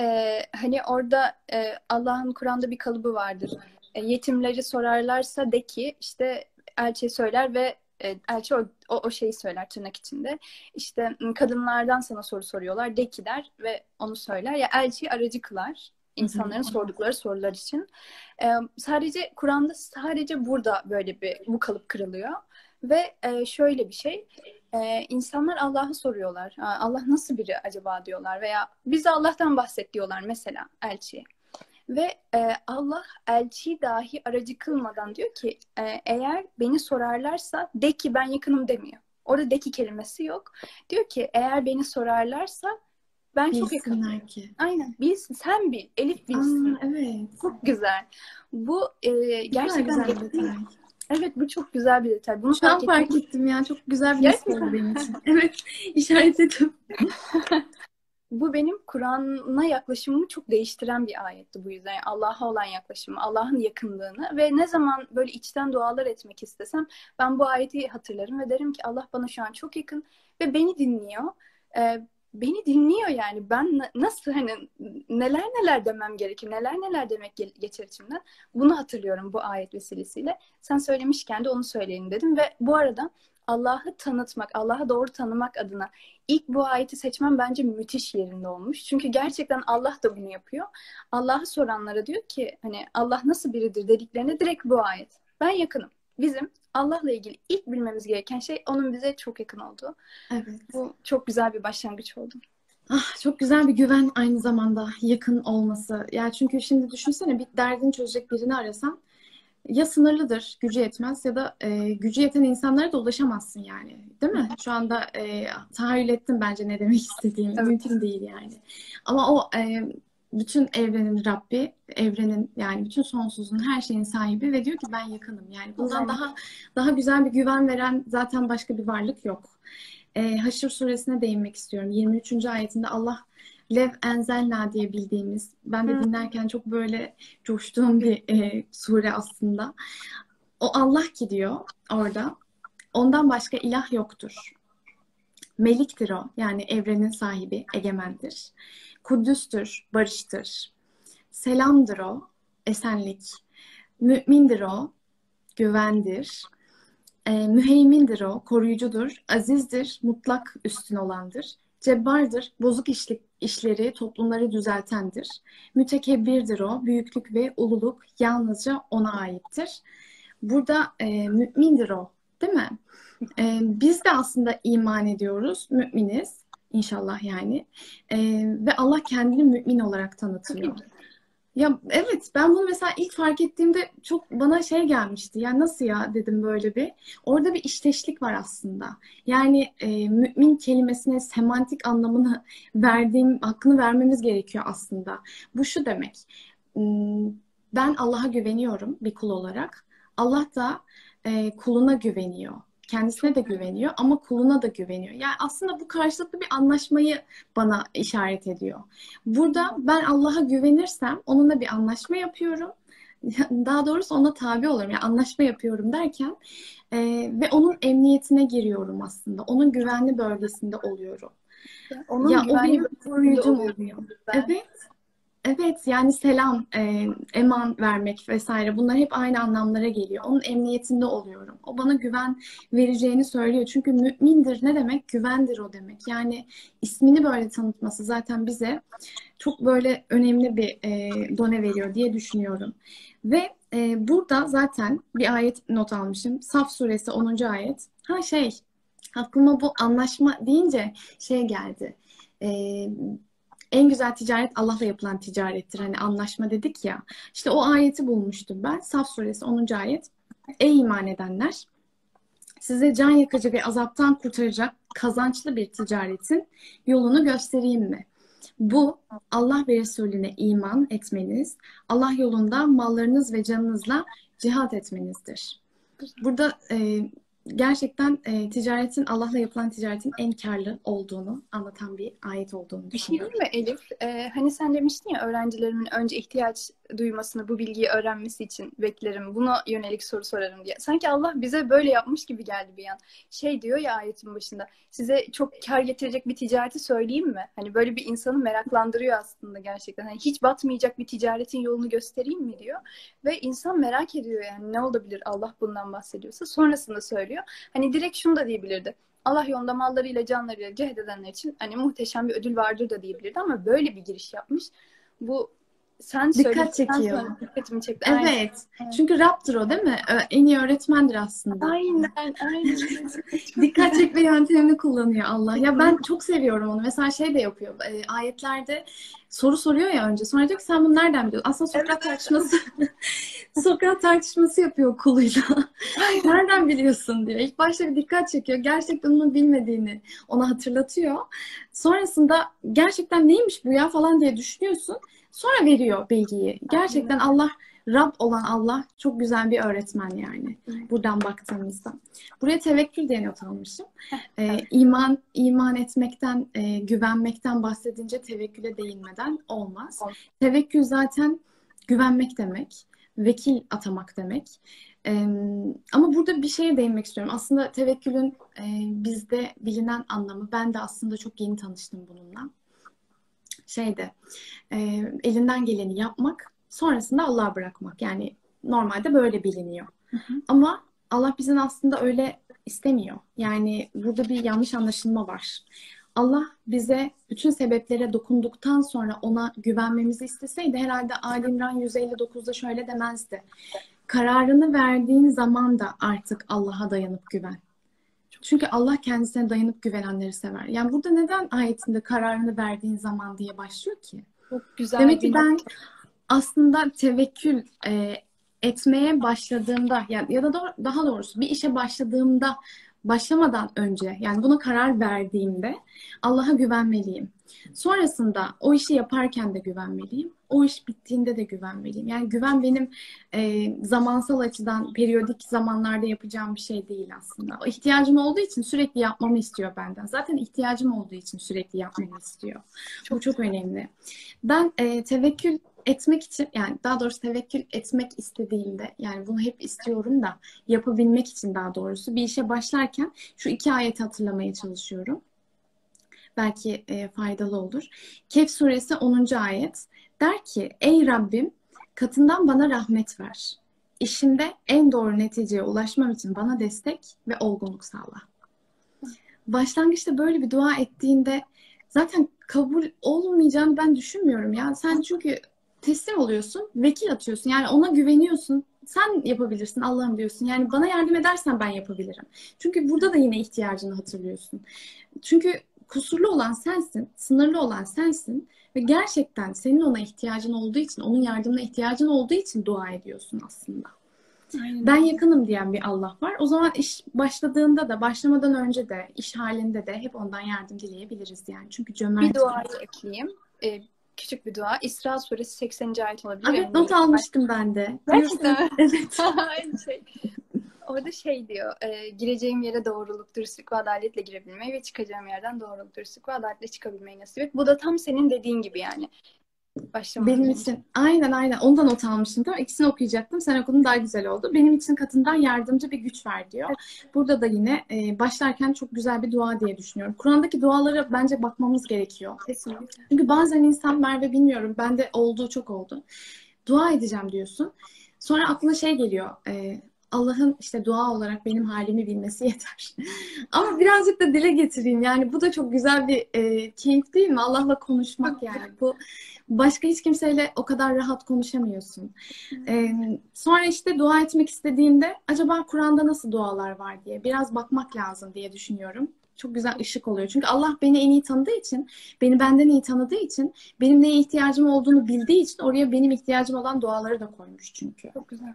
Ee, hani orada e, Allah'ın Kur'an'da bir kalıbı vardır. E, yetimleri sorarlarsa de ki işte elçi söyler ve e, elçi o, o, o şeyi söyler tırnak içinde. İşte kadınlardan sana soru soruyorlar de ki der ve onu söyler. Ya elçi aracı kılar insanların sordukları sorular için. Ee, sadece Kur'an'da sadece burada böyle bir bu kalıp kırılıyor. Ve e, şöyle bir şey, e, insanlar Allah'ı soruyorlar. Allah nasıl biri acaba diyorlar veya bize Allah'tan bahset diyorlar mesela elçiye. Ve e, Allah elçiyi dahi aracı kılmadan diyor ki e, eğer beni sorarlarsa de ki ben yakınım demiyor. Orada de ki kelimesi yok. Diyor ki eğer beni sorarlarsa ben çok yakınım. Ki. Aynen. Bilsin, sen bil. Elif bilsin. Aa, evet. Çok güzel. Bu e, gerçekten güzel detay. Evet bu çok güzel bir detay. Bunu Şu an fark ettim ya. Çok güzel bir Gerçekten. benim için. evet. işaretledim. bu benim Kur'an'a yaklaşımımı çok değiştiren bir ayetti bu yüzden. Yani Allah'a olan yaklaşımı, Allah'ın yakınlığını ve ne zaman böyle içten dualar etmek istesem ben bu ayeti hatırlarım ve derim ki Allah bana şu an çok yakın ve beni dinliyor. Ee, beni dinliyor yani. Ben nasıl hani neler neler demem gerekir, neler neler demek geçer içimden. Bunu hatırlıyorum bu ayet vesilesiyle. Sen söylemişken de onu söyleyin dedim ve bu arada Allah'ı tanıtmak, Allah'ı doğru tanımak adına ilk bu ayeti seçmem bence müthiş yerinde olmuş. Çünkü gerçekten Allah da bunu yapıyor. Allah'ı soranlara diyor ki hani Allah nasıl biridir dediklerine direkt bu ayet. Ben yakınım. Bizim Allah'la ilgili ilk bilmemiz gereken şey onun bize çok yakın olduğu. Evet. Bu çok güzel bir başlangıç oldu. Ah, çok güzel bir güven aynı zamanda yakın olması. Yani çünkü şimdi düşünsene bir derdini çözecek birini arasan ya sınırlıdır, gücü yetmez ya da e, gücü yeten insanlara da ulaşamazsın yani. Değil mi? Şu anda e, tahayyül ettim bence ne demek istediğimi. Evet. Mümkün değil yani. Ama o e, bütün evrenin Rabbi, evrenin yani bütün sonsuzun her şeyin sahibi ve diyor ki ben yakınım. Yani bundan daha daha güzel bir güven veren zaten başka bir varlık yok. E, Haşr suresine değinmek istiyorum. 23. ayetinde Allah Lev Enzelna diye bildiğimiz, ben de Hı. dinlerken çok böyle coştuğum bir e, sure aslında. O Allah ki diyor orada, ondan başka ilah yoktur. Meliktir o, yani evrenin sahibi, egemendir. Kudüstür, barıştır. Selamdır o, esenlik. Mümindir o, güvendir. E, müheymindir o, koruyucudur. Azizdir, mutlak üstün olandır. Cebbardır, bozuk işlik, işleri, toplumları düzeltendir. Mütekebbirdir o, büyüklük ve ululuk yalnızca ona aittir. Burada e, mümindir o, değil mi? E, biz de aslında iman ediyoruz, müminiz inşallah yani. E, ve Allah kendini mümin olarak tanıtıyor. Ya evet ben bunu mesela ilk fark ettiğimde çok bana şey gelmişti. Yani nasıl ya dedim böyle bir. Orada bir işteşlik var aslında. Yani e, mümin kelimesine semantik anlamını verdiğim, hakkını vermemiz gerekiyor aslında. Bu şu demek. Hmm, ben Allah'a güveniyorum bir kul olarak. Allah da e, kuluna güveniyor kendisine de güveniyor ama kuluna da güveniyor. Yani aslında bu karşılıklı bir anlaşmayı bana işaret ediyor. Burada ben Allah'a güvenirsem onunla bir anlaşma yapıyorum. Daha doğrusu ona tabi olurum. Yani anlaşma yapıyorum derken e, ve onun emniyetine giriyorum aslında. Onun güvenli bölgesinde oluyorum. Onun ya güvenli o benim oluyor. Ben. Evet. Evet yani selam, e, eman vermek vesaire bunlar hep aynı anlamlara geliyor. Onun emniyetinde oluyorum. O bana güven vereceğini söylüyor. Çünkü mümindir ne demek? Güvendir o demek. Yani ismini böyle tanıtması zaten bize çok böyle önemli bir e, done veriyor diye düşünüyorum. Ve e, burada zaten bir ayet not almışım. Saf suresi 10. ayet. Ha şey aklıma bu anlaşma deyince şey geldi. E, en güzel ticaret Allah'la yapılan ticarettir. Hani anlaşma dedik ya. İşte o ayeti bulmuştum ben. Saf suresi 10. ayet. Ey iman edenler! Size can yakıcı ve azaptan kurtaracak kazançlı bir ticaretin yolunu göstereyim mi? Bu Allah ve Resulüne iman etmeniz, Allah yolunda mallarınız ve canınızla cihat etmenizdir. Burada e, gerçekten e, ticaretin Allah'la yapılan ticaretin en karlı olduğunu anlatan bir ayet olduğunu düşünüyorum. Bir şey değil mi Elif? Ee, hani sen demiştin ya öğrencilerimin önce ihtiyaç duymasını, bu bilgiyi öğrenmesi için beklerim. Buna yönelik soru sorarım diye. Sanki Allah bize böyle yapmış gibi geldi bir an. Şey diyor ya ayetin başında. Size çok kar getirecek bir ticareti söyleyeyim mi? Hani böyle bir insanı meraklandırıyor aslında gerçekten. Hani hiç batmayacak bir ticaretin yolunu göstereyim mi diyor. Ve insan merak ediyor yani ne olabilir Allah bundan bahsediyorsa. Sonrasında söylüyor. Hani direkt şunu da diyebilirdi. Allah yolunda mallarıyla canlarıyla cehd edenler için hani muhteşem bir ödül vardır da diyebilirdi ama böyle bir giriş yapmış. Bu sen Dikkat çekiyor. sonra dikkatimi çekti. Aynen. Evet. Çünkü Rab'dır o değil mi? En iyi öğretmendir aslında. Aynen, aynen. Dikkat çekme yöntemini kullanıyor Allah. Ya ben çok seviyorum onu. Mesela şey de yapıyor. e, ayetlerde soru soruyor ya önce. Sonra diyor ki sen bunu nereden biliyorsun? Aslında Sokrat Evet. tartışması Sokrat tartışması yapıyor kuluyla. nereden biliyorsun diyor. İlk başta bir dikkat çekiyor. Gerçekten onun bilmediğini ona hatırlatıyor. Sonrasında gerçekten neymiş bu ya falan diye düşünüyorsun. Sonra veriyor bilgiyi. Gerçekten Allah Rab olan Allah çok güzel bir öğretmen yani. Buradan baktığımızda. Buraya tevekkül diye not almışım. Ee, iman iman etmekten, e, güvenmekten bahsedince tevekküle değinmeden olmaz. Tevekkül zaten güvenmek demek, vekil atamak demek. Ee, ama burada bir şeye değinmek istiyorum. Aslında tevekkülün e, bizde bilinen anlamı, ben de aslında çok yeni tanıştım bununla. Şeyde, e, elinden geleni yapmak, sonrasında Allah'a bırakmak. Yani normalde böyle biliniyor. Hı hı. Ama Allah bizden aslında öyle istemiyor. Yani burada bir yanlış anlaşılma var. Allah bize bütün sebeplere dokunduktan sonra ona güvenmemizi isteseydi herhalde Ali İmran 159'da şöyle demezdi. Kararını verdiğin zaman da artık Allah'a dayanıp güven. Çünkü Allah kendisine dayanıp güvenenleri sever. Yani burada neden ayetinde kararını verdiğin zaman diye başlıyor ki? Çok güzel Demek ki ben nokta. aslında tevekkül e, etmeye başladığımda ya, ya da doğ- daha doğrusu bir işe başladığımda başlamadan önce yani buna karar verdiğimde Allah'a güvenmeliyim. Sonrasında o işi yaparken de güvenmeliyim. O iş bittiğinde de güvenmeliyim. Yani güven benim e, zamansal açıdan periyodik zamanlarda yapacağım bir şey değil aslında. O ihtiyacım olduğu için sürekli yapmamı istiyor benden. Zaten ihtiyacım olduğu için sürekli yapmamı istiyor. Bu çok önemli. Ben e, tevekkül etmek için yani daha doğrusu tevekkül etmek istediğimde yani bunu hep istiyorum da yapabilmek için daha doğrusu bir işe başlarken şu iki ayeti hatırlamaya çalışıyorum. Belki e, faydalı olur. Kehf suresi 10. ayet der ki Ey Rabbim katından bana rahmet ver. İşimde en doğru neticeye ulaşmam için bana destek ve olgunluk sağla. Başlangıçta böyle bir dua ettiğinde zaten kabul olmayacağını ben düşünmüyorum ya. Sen çünkü teslim oluyorsun, vekil atıyorsun. Yani ona güveniyorsun. Sen yapabilirsin Allah'ım diyorsun. Yani bana yardım edersen ben yapabilirim. Çünkü burada da yine ihtiyacını hatırlıyorsun. Çünkü kusurlu olan sensin, sınırlı olan sensin ve gerçekten senin ona ihtiyacın olduğu için, onun yardımına ihtiyacın olduğu için dua ediyorsun aslında. Aynen. Ben yakınım diyen bir Allah var. O zaman iş başladığında da, başlamadan önce de, iş halinde de hep ondan yardım dileyebiliriz yani. Çünkü cömert. bir duayı ekleyeyim. Ee, küçük bir dua. İsra suresi 80. ayet olabilir. Evet not almıştım ben de. Gerçekten? Evet. Aynı şey. Orada şey diyor, e, gireceğim yere doğruluk, dürüstlük ve adaletle girebilmeyi ve çıkacağım yerden doğruluk, dürüstlük ve adaletle çıkabilmeyi nasip et. Bu da tam senin dediğin gibi yani. Başlamadan Benim önce. için aynen aynen ondan not almıştım. Tamam, ikisini okuyacaktım. Sen okudun daha güzel oldu. Benim için katından yardımcı bir güç ver diyor. Burada da yine e, başlarken çok güzel bir dua diye düşünüyorum. Kur'an'daki dualara bence bakmamız gerekiyor. Kesinlikle. Çünkü bazen insan Merve bilmiyorum. Bende olduğu çok oldu. Dua edeceğim diyorsun. Sonra aklına şey geliyor. e, Allah'ın işte dua olarak benim halimi bilmesi yeter. Ama birazcık da dile getireyim. Yani bu da çok güzel bir e, keyif değil mi? Allah'la konuşmak yani. Bu başka hiç kimseyle o kadar rahat konuşamıyorsun. E, sonra işte dua etmek istediğinde acaba Kur'an'da nasıl dualar var diye biraz bakmak lazım diye düşünüyorum. Çok güzel ışık oluyor. Çünkü Allah beni en iyi tanıdığı için, beni benden iyi tanıdığı için, benim neye ihtiyacım olduğunu bildiği için oraya benim ihtiyacım olan duaları da koymuş çünkü. Çok güzel.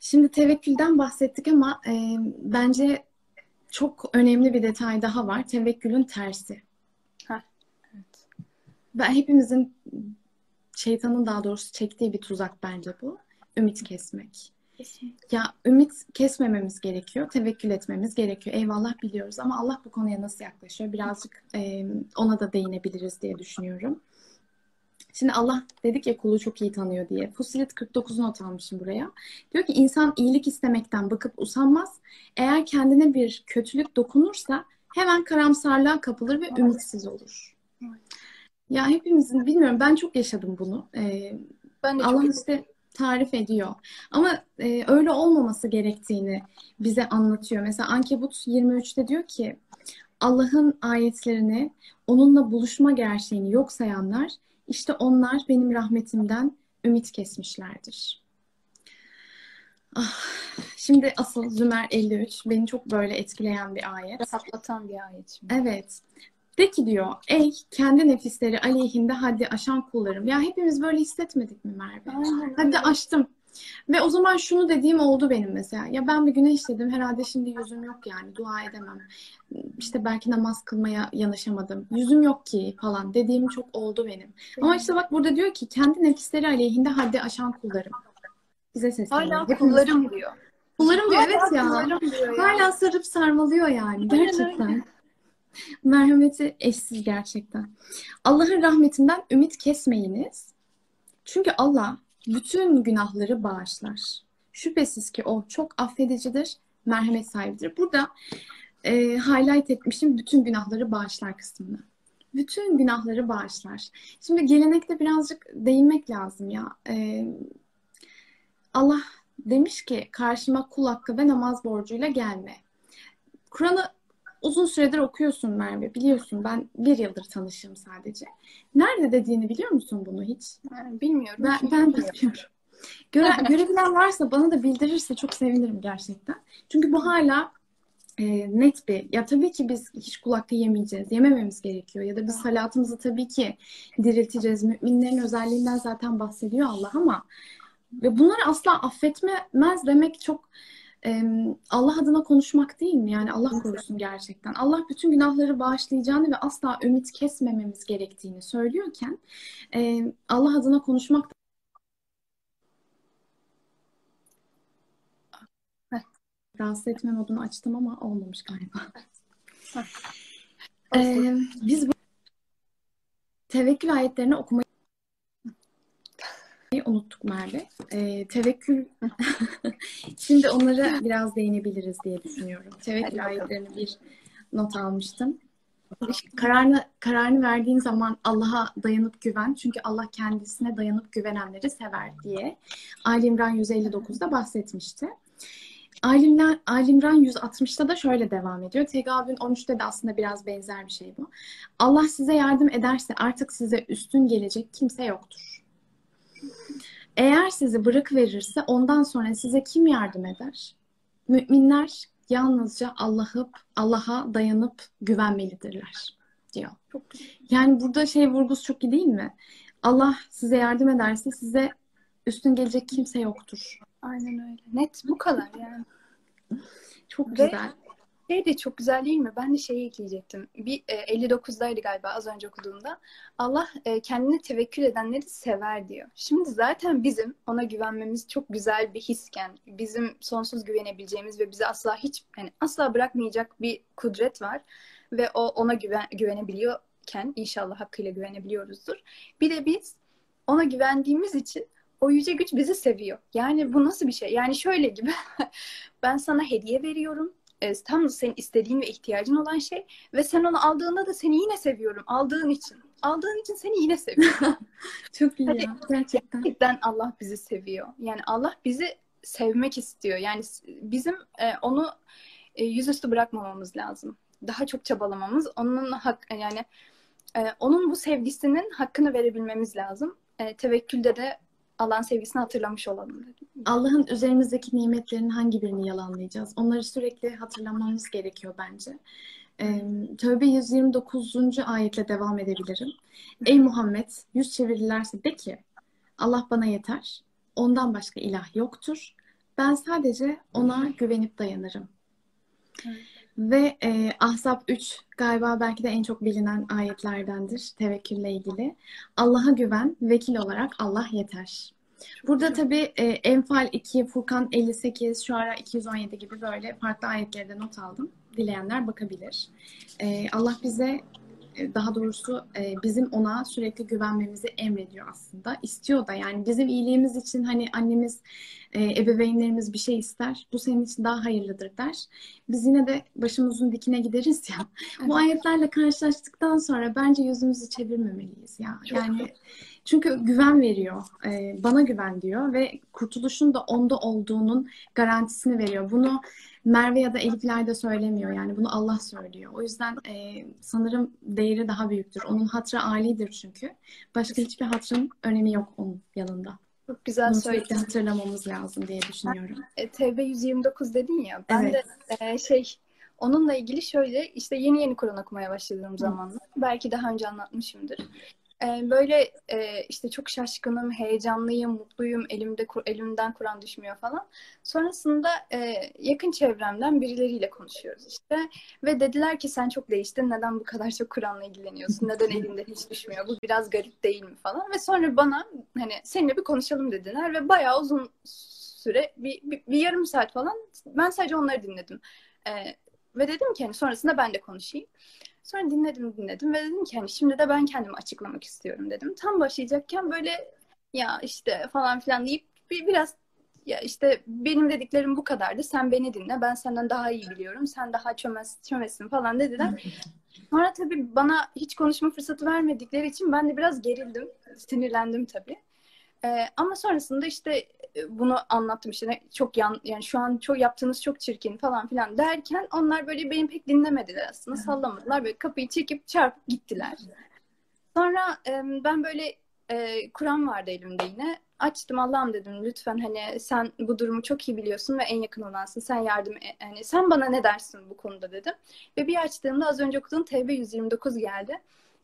Şimdi tevekkülden bahsettik ama e, bence çok önemli bir detay daha var. Tevekkülün tersi. Heh, evet. Ben hepimizin şeytanın daha doğrusu çektiği bir tuzak bence bu. Ümit kesmek. Kesinlikle. Ya ümit kesmememiz gerekiyor, tevekkül etmemiz gerekiyor. Eyvallah biliyoruz ama Allah bu konuya nasıl yaklaşıyor? Birazcık e, ona da değinebiliriz diye düşünüyorum. Şimdi Allah dedik ya kulu çok iyi tanıyor diye. Fusilet 49 not almışım buraya. Diyor ki insan iyilik istemekten bakıp usanmaz. Eğer kendine bir kötülük dokunursa hemen karamsarlığa kapılır ve ümitsiz olur. Evet. Ya hepimizin bilmiyorum ben çok yaşadım bunu. Ee, Ben de çok Allah işte tarif ediyor. Ama e, öyle olmaması gerektiğini bize anlatıyor. Mesela Ankebut 23'te diyor ki Allah'ın ayetlerini onunla buluşma gerçeğini yok sayanlar İşte onlar benim rahmetimden ümit kesmişlerdir. Ah, şimdi asıl Zümer 53 beni çok böyle etkileyen bir ayet. Rahatlatan bir ayet şimdi. Evet. De ki diyor, ey kendi nefisleri aleyhinde haddi aşan kullarım. Ya hepimiz böyle hissetmedik mi Merve? Aynen öyle. aştım. Ve o zaman şunu dediğim oldu benim mesela. Ya ben bir günah işledim. Herhalde şimdi yüzüm yok yani. Dua edemem. İşte belki namaz kılmaya yanaşamadım. Yüzüm yok ki falan dediğim çok oldu benim. Ama işte bak burada diyor ki kendi nefisleri aleyhinde haddi aşan kullarım. Bize sesleniyor. Hala Hepimiz- kullarım diyor. Kullarım diyor evet ya. diyor ya. Hala sarıp sarmalıyor yani gerçekten. Merhameti eşsiz gerçekten. Allah'ın rahmetinden ümit kesmeyiniz. Çünkü Allah bütün günahları bağışlar. Şüphesiz ki o çok affedicidir, merhamet sahibidir. Burada e, highlight etmişim bütün günahları bağışlar kısmını. Bütün günahları bağışlar. Şimdi gelenekte birazcık değinmek lazım ya. E, Allah demiş ki karşıma kul hakkı ve namaz borcuyla gelme. Kur'an'ı uzun süredir okuyorsun Merve. Biliyorsun ben bir yıldır tanışığım sadece. Nerede dediğini biliyor musun bunu hiç? Yani bilmiyorum. Ben, ben bilmiyorum. bilmiyorum. Göre, görebilen varsa bana da bildirirse çok sevinirim gerçekten. Çünkü bu hala e, net bir. Ya tabii ki biz hiç kul hakkı yemeyeceğiz. Yemememiz gerekiyor. Ya da biz salatımızı tabii ki dirilteceğiz. Müminlerin özelliğinden zaten bahsediyor Allah ama ve bunları asla affetmez demek çok Allah adına konuşmak değil mi? Yani Allah korusun gerçekten. Allah bütün günahları bağışlayacağını ve asla ümit kesmememiz gerektiğini söylüyorken Allah adına konuşmak rahatsız etme modunu açtım ama olmamış galiba. Ee, biz bu tevekkül ayetlerini okumayı unuttuk Merve. Ee, tevekkül şimdi onlara biraz değinebiliriz diye düşünüyorum. Tevekkül ayetlerini bir not almıştım. Kararını kararını verdiğin zaman Allah'a dayanıp güven. Çünkü Allah kendisine dayanıp güvenenleri sever diye Ali İmran 159'da bahsetmişti. Ali İmran, Ali İmran 160'ta da şöyle devam ediyor. Tegabün 13'te de aslında biraz benzer bir şey bu. Allah size yardım ederse artık size üstün gelecek kimse yoktur. Eğer sizi bırakıverirse ondan sonra size kim yardım eder? Müminler yalnızca Allah'ı Allah'a dayanıp güvenmelidirler diyor. Çok güzel. Yani burada şey vurgusu çok iyi değil mi? Allah size yardım ederse size üstün gelecek kimse yoktur. Aynen öyle. Net bu kadar yani. Çok Ve- güzel. Şey de çok güzel değil mi? Ben de şeyi ekleyecektim. Bir e, 59'daydı galiba az önce okuduğumda. Allah e, kendine tevekkül edenleri sever diyor. Şimdi zaten bizim ona güvenmemiz çok güzel bir hisken, bizim sonsuz güvenebileceğimiz ve bizi asla hiç yani asla bırakmayacak bir kudret var ve o ona güven, güvenebiliyorken inşallah hakkıyla güvenebiliyoruzdur. Bir de biz ona güvendiğimiz için o yüce güç bizi seviyor. Yani bu nasıl bir şey? Yani şöyle gibi ben sana hediye veriyorum e, tam senin istediğin ve ihtiyacın olan şey ve sen onu aldığında da seni yine seviyorum aldığın için. Aldığın için seni yine seviyorum. Çok iyi Hadi. ya. Gerçekten. Gerçekten Allah bizi seviyor. Yani Allah bizi sevmek istiyor. Yani bizim e, onu e, yüzüstü bırakmamamız lazım. Daha çok çabalamamız, onun hak yani e, onun bu sevgisinin hakkını verebilmemiz lazım. E, tevekkülde de Allah'ın sevgisini hatırlamış olalım. Allah'ın üzerimizdeki nimetlerin hangi birini yalanlayacağız? Onları sürekli hatırlamamız gerekiyor bence. Ee, Tövbe 129. ayetle devam edebilirim. Ey Muhammed, yüz çevirirlerse de ki Allah bana yeter. Ondan başka ilah yoktur. Ben sadece ona güvenip dayanırım. Evet. Ve e, Ahzab 3 galiba belki de en çok bilinen ayetlerdendir tevekkülle ilgili. Allah'a güven, vekil olarak Allah yeter. Burada tabii e, Enfal 2, Furkan 58, Şuara 217 gibi böyle farklı ayetlerde not aldım. Dileyenler bakabilir. E, Allah bize daha doğrusu e, bizim ona sürekli güvenmemizi emrediyor aslında. İstiyor da yani bizim iyiliğimiz için hani annemiz, e, ebeveynlerimiz bir şey ister. Bu senin için daha hayırlıdır der. Biz yine de başımızın dikine gideriz ya. Bu ayetlerle karşılaştıktan sonra bence yüzümüzü çevirmemeliyiz ya. Çok Yani çünkü güven veriyor. E, bana güven diyor ve kurtuluşun da onda olduğunun garantisini veriyor. Bunu Merve ya da Elif de söylemiyor. Yani bunu Allah söylüyor. O yüzden e, sanırım değeri daha büyüktür. Onun hatrı alidir çünkü. Başka hiçbir hatrın önemi yok onun yanında. Çok güzel Bunu söyledin. hatırlamamız lazım diye düşünüyorum. E, TB 129 dedin ya. Ben Evet. de e, şey onunla ilgili şöyle işte yeni yeni Kur'an okumaya başladığım zamanlar. Belki daha önce anlatmışımdır. E, böyle e, işte çok şaşkınım, heyecanlıyım, mutluyum. Elimde elimden Kur'an düşmüyor falan. Sonrasında e, yakın çevremden birileriyle konuşuyoruz işte. Ve dediler ki sen çok değiştin. Neden bu kadar çok Kur'an'la ilgileniyorsun? Neden elinden hiç düşmüyor? Bu biraz garip değil mi falan. Ve sonra bana hani seninle bir konuşalım dediler ve bayağı uzun süre bir, bir, bir yarım saat falan ben sadece onları dinledim. Ve dedim ki hani sonrasında ben de konuşayım. Sonra dinledim dinledim ve dedim ki hani şimdi de ben kendimi açıklamak istiyorum dedim. Tam başlayacakken böyle ya işte falan filan deyip bir, biraz ya işte benim dediklerim bu kadardı. Sen beni dinle. Ben senden daha iyi biliyorum. Sen daha çömez, çömezsin falan dediler. Sonra tabii bana hiç konuşma fırsatı vermedikleri için ben de biraz gerildim. Sinirlendim tabii. Ee, ama sonrasında işte bunu anlattım işte çok yan yani şu an çok yaptığınız çok çirkin falan filan derken onlar böyle beni pek dinlemediler aslında sallamadılar böyle kapıyı çekip çarpıp gittiler. Sonra ben böyle e, Kur'an vardı elimde yine açtım Allah'ım dedim lütfen hani sen bu durumu çok iyi biliyorsun ve en yakın olansın sen yardım e- hani sen bana ne dersin bu konuda dedim ve bir açtığımda az önce okuduğum TB 129 geldi.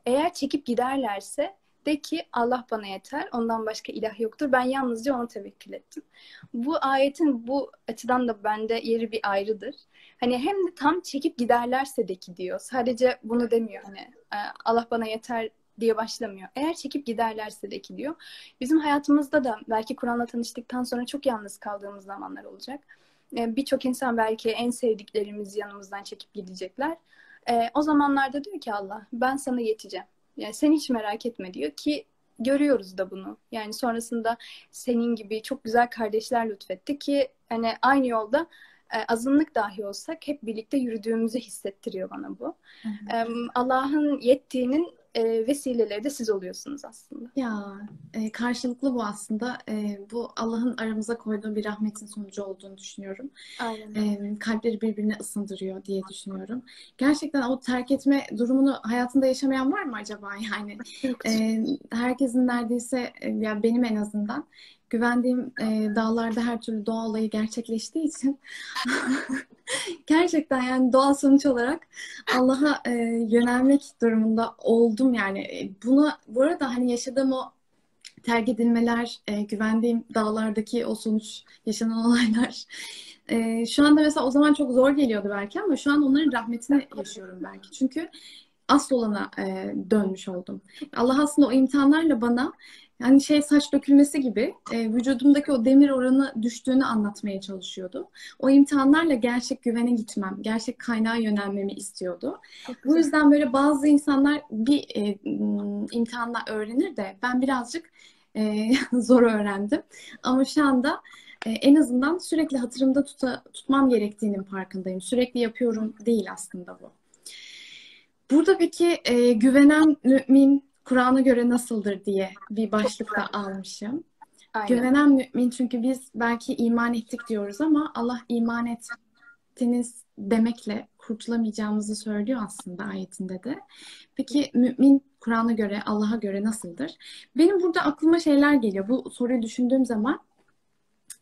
Eğer çekip giderlerse de ki Allah bana yeter, ondan başka ilah yoktur. Ben yalnızca ona tevekkül ettim. Bu ayetin bu açıdan da bende yeri bir ayrıdır. Hani hem de tam çekip giderlerse de ki diyor. Sadece bunu demiyor hani e, Allah bana yeter diye başlamıyor. Eğer çekip giderlerse de ki diyor. Bizim hayatımızda da belki Kur'an'la tanıştıktan sonra çok yalnız kaldığımız zamanlar olacak. E, Birçok insan belki en sevdiklerimiz yanımızdan çekip gidecekler. E, o zamanlarda diyor ki Allah ben sana yeteceğim. Yani sen hiç merak etme diyor ki görüyoruz da bunu. Yani sonrasında senin gibi çok güzel kardeşler lütfetti ki hani aynı yolda e, azınlık dahi olsak hep birlikte yürüdüğümüzü hissettiriyor bana bu. Allah'ın yettiğinin e, vesileleri de siz oluyorsunuz aslında. Ya e, karşılıklı bu aslında. E, bu Allah'ın aramıza koyduğu bir rahmetin sonucu olduğunu düşünüyorum. Aynen. E, kalpleri birbirine ısındırıyor diye düşünüyorum. Gerçekten o terk etme durumunu hayatında yaşamayan var mı acaba? Yani e, herkesin neredeyse e, ya benim en azından güvendiğim e, dağlarda her türlü doğa olayı gerçekleştiği için gerçekten yani doğal sonuç olarak Allah'a e, yönelmek durumunda oldum yani. E, Buna bu arada hani yaşadığım o terk edilmeler, e, güvendiğim dağlardaki o sonuç yaşanan olaylar e, şu anda mesela o zaman çok zor geliyordu belki ama şu an onların rahmetini yaşıyorum belki. Çünkü asıl olana e, dönmüş oldum. Allah aslında o imtihanlarla bana yani şey saç dökülmesi gibi e, vücudumdaki o demir oranı düştüğünü anlatmaya çalışıyordu. O imtihanlarla gerçek güvene gitmem, gerçek kaynağa yönelmemi istiyordu. Çok Bu yüzden böyle bazı insanlar bir e, imtihanla öğrenir de ben birazcık e, zor öğrendim. Ama şu anda e, en azından sürekli hatırımda tuta, tutmam gerektiğinin farkındayım. Sürekli yapıyorum değil aslında bu. Burada peki e, güvenen mümin Kur'an'a göre nasıldır diye bir başlık da almışım. Aynen. Güvenen mümin çünkü biz belki iman ettik diyoruz ama Allah iman ettiniz demekle kurtulamayacağımızı söylüyor aslında ayetinde de. Peki mümin Kur'an'a göre, Allah'a göre nasıldır? Benim burada aklıma şeyler geliyor. Bu soruyu düşündüğüm zaman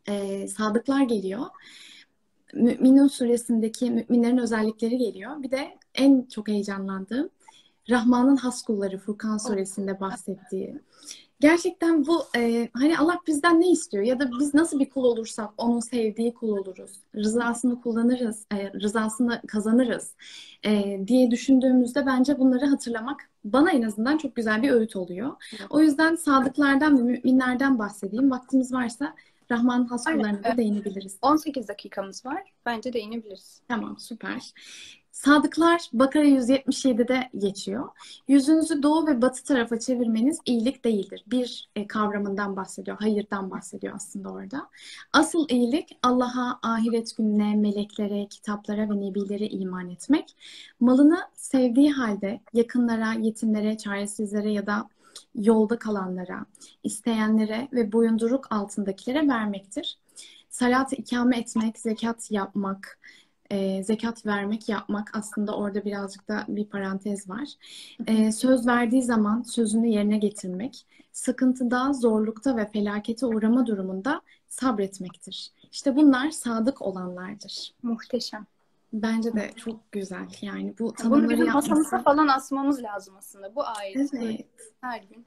e, sadıklar geliyor. Müminun suresindeki müminlerin özellikleri geliyor. Bir de en çok heyecanlandığım Rahman'ın has kulları Furkan suresinde bahsettiği. Gerçekten bu e, hani Allah bizden ne istiyor ya da biz nasıl bir kul olursak onun sevdiği kul oluruz. Rızasını kullanırız, e, rızasını kazanırız e, diye düşündüğümüzde bence bunları hatırlamak bana en azından çok güzel bir öğüt oluyor. O yüzden sadıklardan ve müminlerden bahsedeyim. Vaktimiz varsa Rahman'ın has kullarına da değinebiliriz. 18 dakikamız var. Bence değinebiliriz. Tamam, süper. Sadıklar Bakara 177'de geçiyor. Yüzünüzü doğu ve batı tarafa çevirmeniz iyilik değildir. Bir e, kavramından bahsediyor, hayırdan bahsediyor aslında orada. Asıl iyilik Allah'a, ahiret gününe, meleklere, kitaplara ve nebilere iman etmek. Malını sevdiği halde yakınlara, yetimlere, çaresizlere ya da yolda kalanlara, isteyenlere ve boyunduruk altındakilere vermektir. Salat ikame etmek, zekat yapmak, e, zekat vermek, yapmak aslında orada birazcık da bir parantez var. E, söz verdiği zaman sözünü yerine getirmek, sıkıntıda, zorlukta ve felakete uğrama durumunda sabretmektir. İşte bunlar sadık olanlardır. Muhteşem. Bence de çok güzel. Yani bu Bunu tanımları bizim yapması. masamıza falan asmamız lazım aslında. Bu ayet. Evet. Her gün.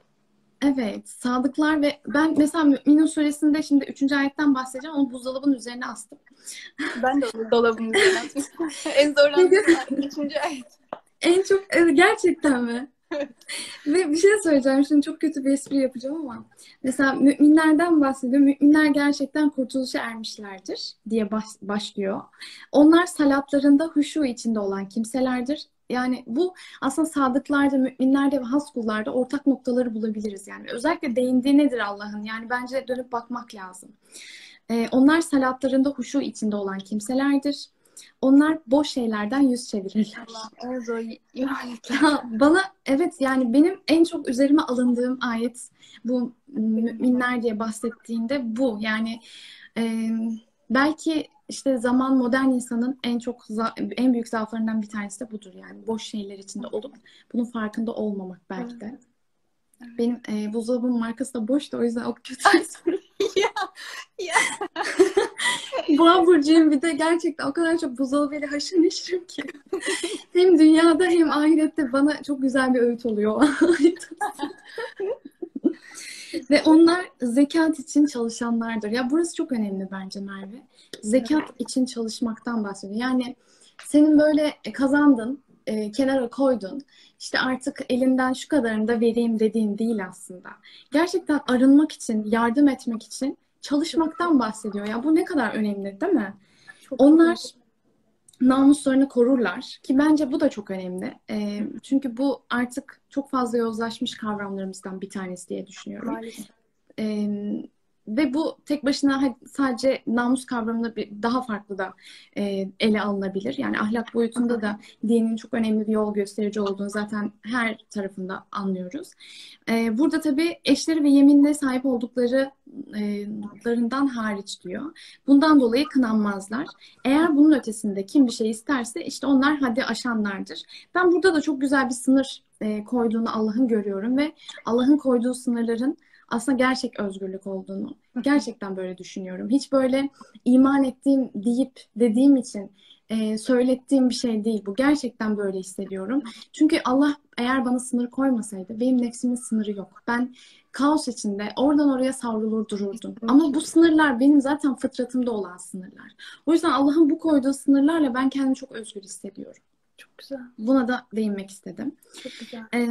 Evet, sadıklar ve ben mesela Mü'minun suresinde şimdi 3. ayetten bahsedeceğim. Onu buzdolabının üzerine astım. Ben de onu dolabın üzerine atmıştım. en zorlandığım ayet. Üçüncü ayet. En çok gerçekten mi? Ve bir şey söyleyeceğim. Şimdi çok kötü bir espri yapacağım ama mesela müminlerden bahsediyor. Müminler gerçekten kurtuluşa ermişlerdir diye baş- başlıyor. Onlar salatlarında huşu içinde olan kimselerdir. Yani bu aslında sadıklarda, müminlerde ve has kullarda ortak noktaları bulabiliriz. Yani özellikle değindiği nedir Allah'ın? Yani bence dönüp bakmak lazım. Ee, onlar salatlarında huşu içinde olan kimselerdir. Onlar boş şeylerden yüz çevirirler. Allah bana evet yani benim en çok üzerime alındığım ayet bu müminler diye bahsettiğinde bu. Yani e, belki işte zaman modern insanın en çok en büyük zaaflarından bir tanesi de budur yani boş şeyler içinde olup bunun farkında olmamak belki de. Benim e, buzdolabımın markası da boştu o yüzden o kötü ya, ya. Boğa burcuyum bir de gerçekten o kadar çok buzdolabıyla haşır neşirim ki. hem dünyada hem ahirette bana çok güzel bir öğüt oluyor. Ve onlar zekat için çalışanlardır. Ya burası çok önemli bence Merve. Zekat için çalışmaktan bahsediyor. Yani senin böyle kazandın, e, kenara koydun. İşte artık elinden şu kadarını da vereyim dediğin değil aslında. Gerçekten arınmak için, yardım etmek için çalışmaktan bahsediyor. Ya bu ne kadar önemli değil mi? Çok Onlar namuslarını korurlar ki bence bu da çok önemli. E, çünkü bu artık çok fazla yozlaşmış kavramlarımızdan bir tanesi diye düşünüyorum. maalesef. E, ve bu tek başına sadece namus kavramına bir, daha farklı da e, ele alınabilir. Yani ahlak boyutunda da dinin çok önemli bir yol gösterici olduğunu zaten her tarafında anlıyoruz. E, burada tabii eşleri ve yeminle sahip oldukları e, larından hariç diyor. Bundan dolayı kınanmazlar. Eğer bunun ötesinde kim bir şey isterse işte onlar haddi aşanlardır. Ben burada da çok güzel bir sınır e, koyduğunu Allah'ın görüyorum ve Allah'ın koyduğu sınırların aslında gerçek özgürlük olduğunu gerçekten böyle düşünüyorum. Hiç böyle iman ettiğim deyip dediğim için e, söylettiğim bir şey değil bu. Gerçekten böyle hissediyorum. Çünkü Allah eğer bana sınır koymasaydı benim nefsimin sınırı yok. Ben kaos içinde oradan oraya savrulur dururdum. Ama bu sınırlar benim zaten fıtratımda olan sınırlar. O yüzden Allah'ın bu koyduğu sınırlarla ben kendimi çok özgür hissediyorum. Çok güzel. Buna da değinmek istedim. Çok güzel. Ee,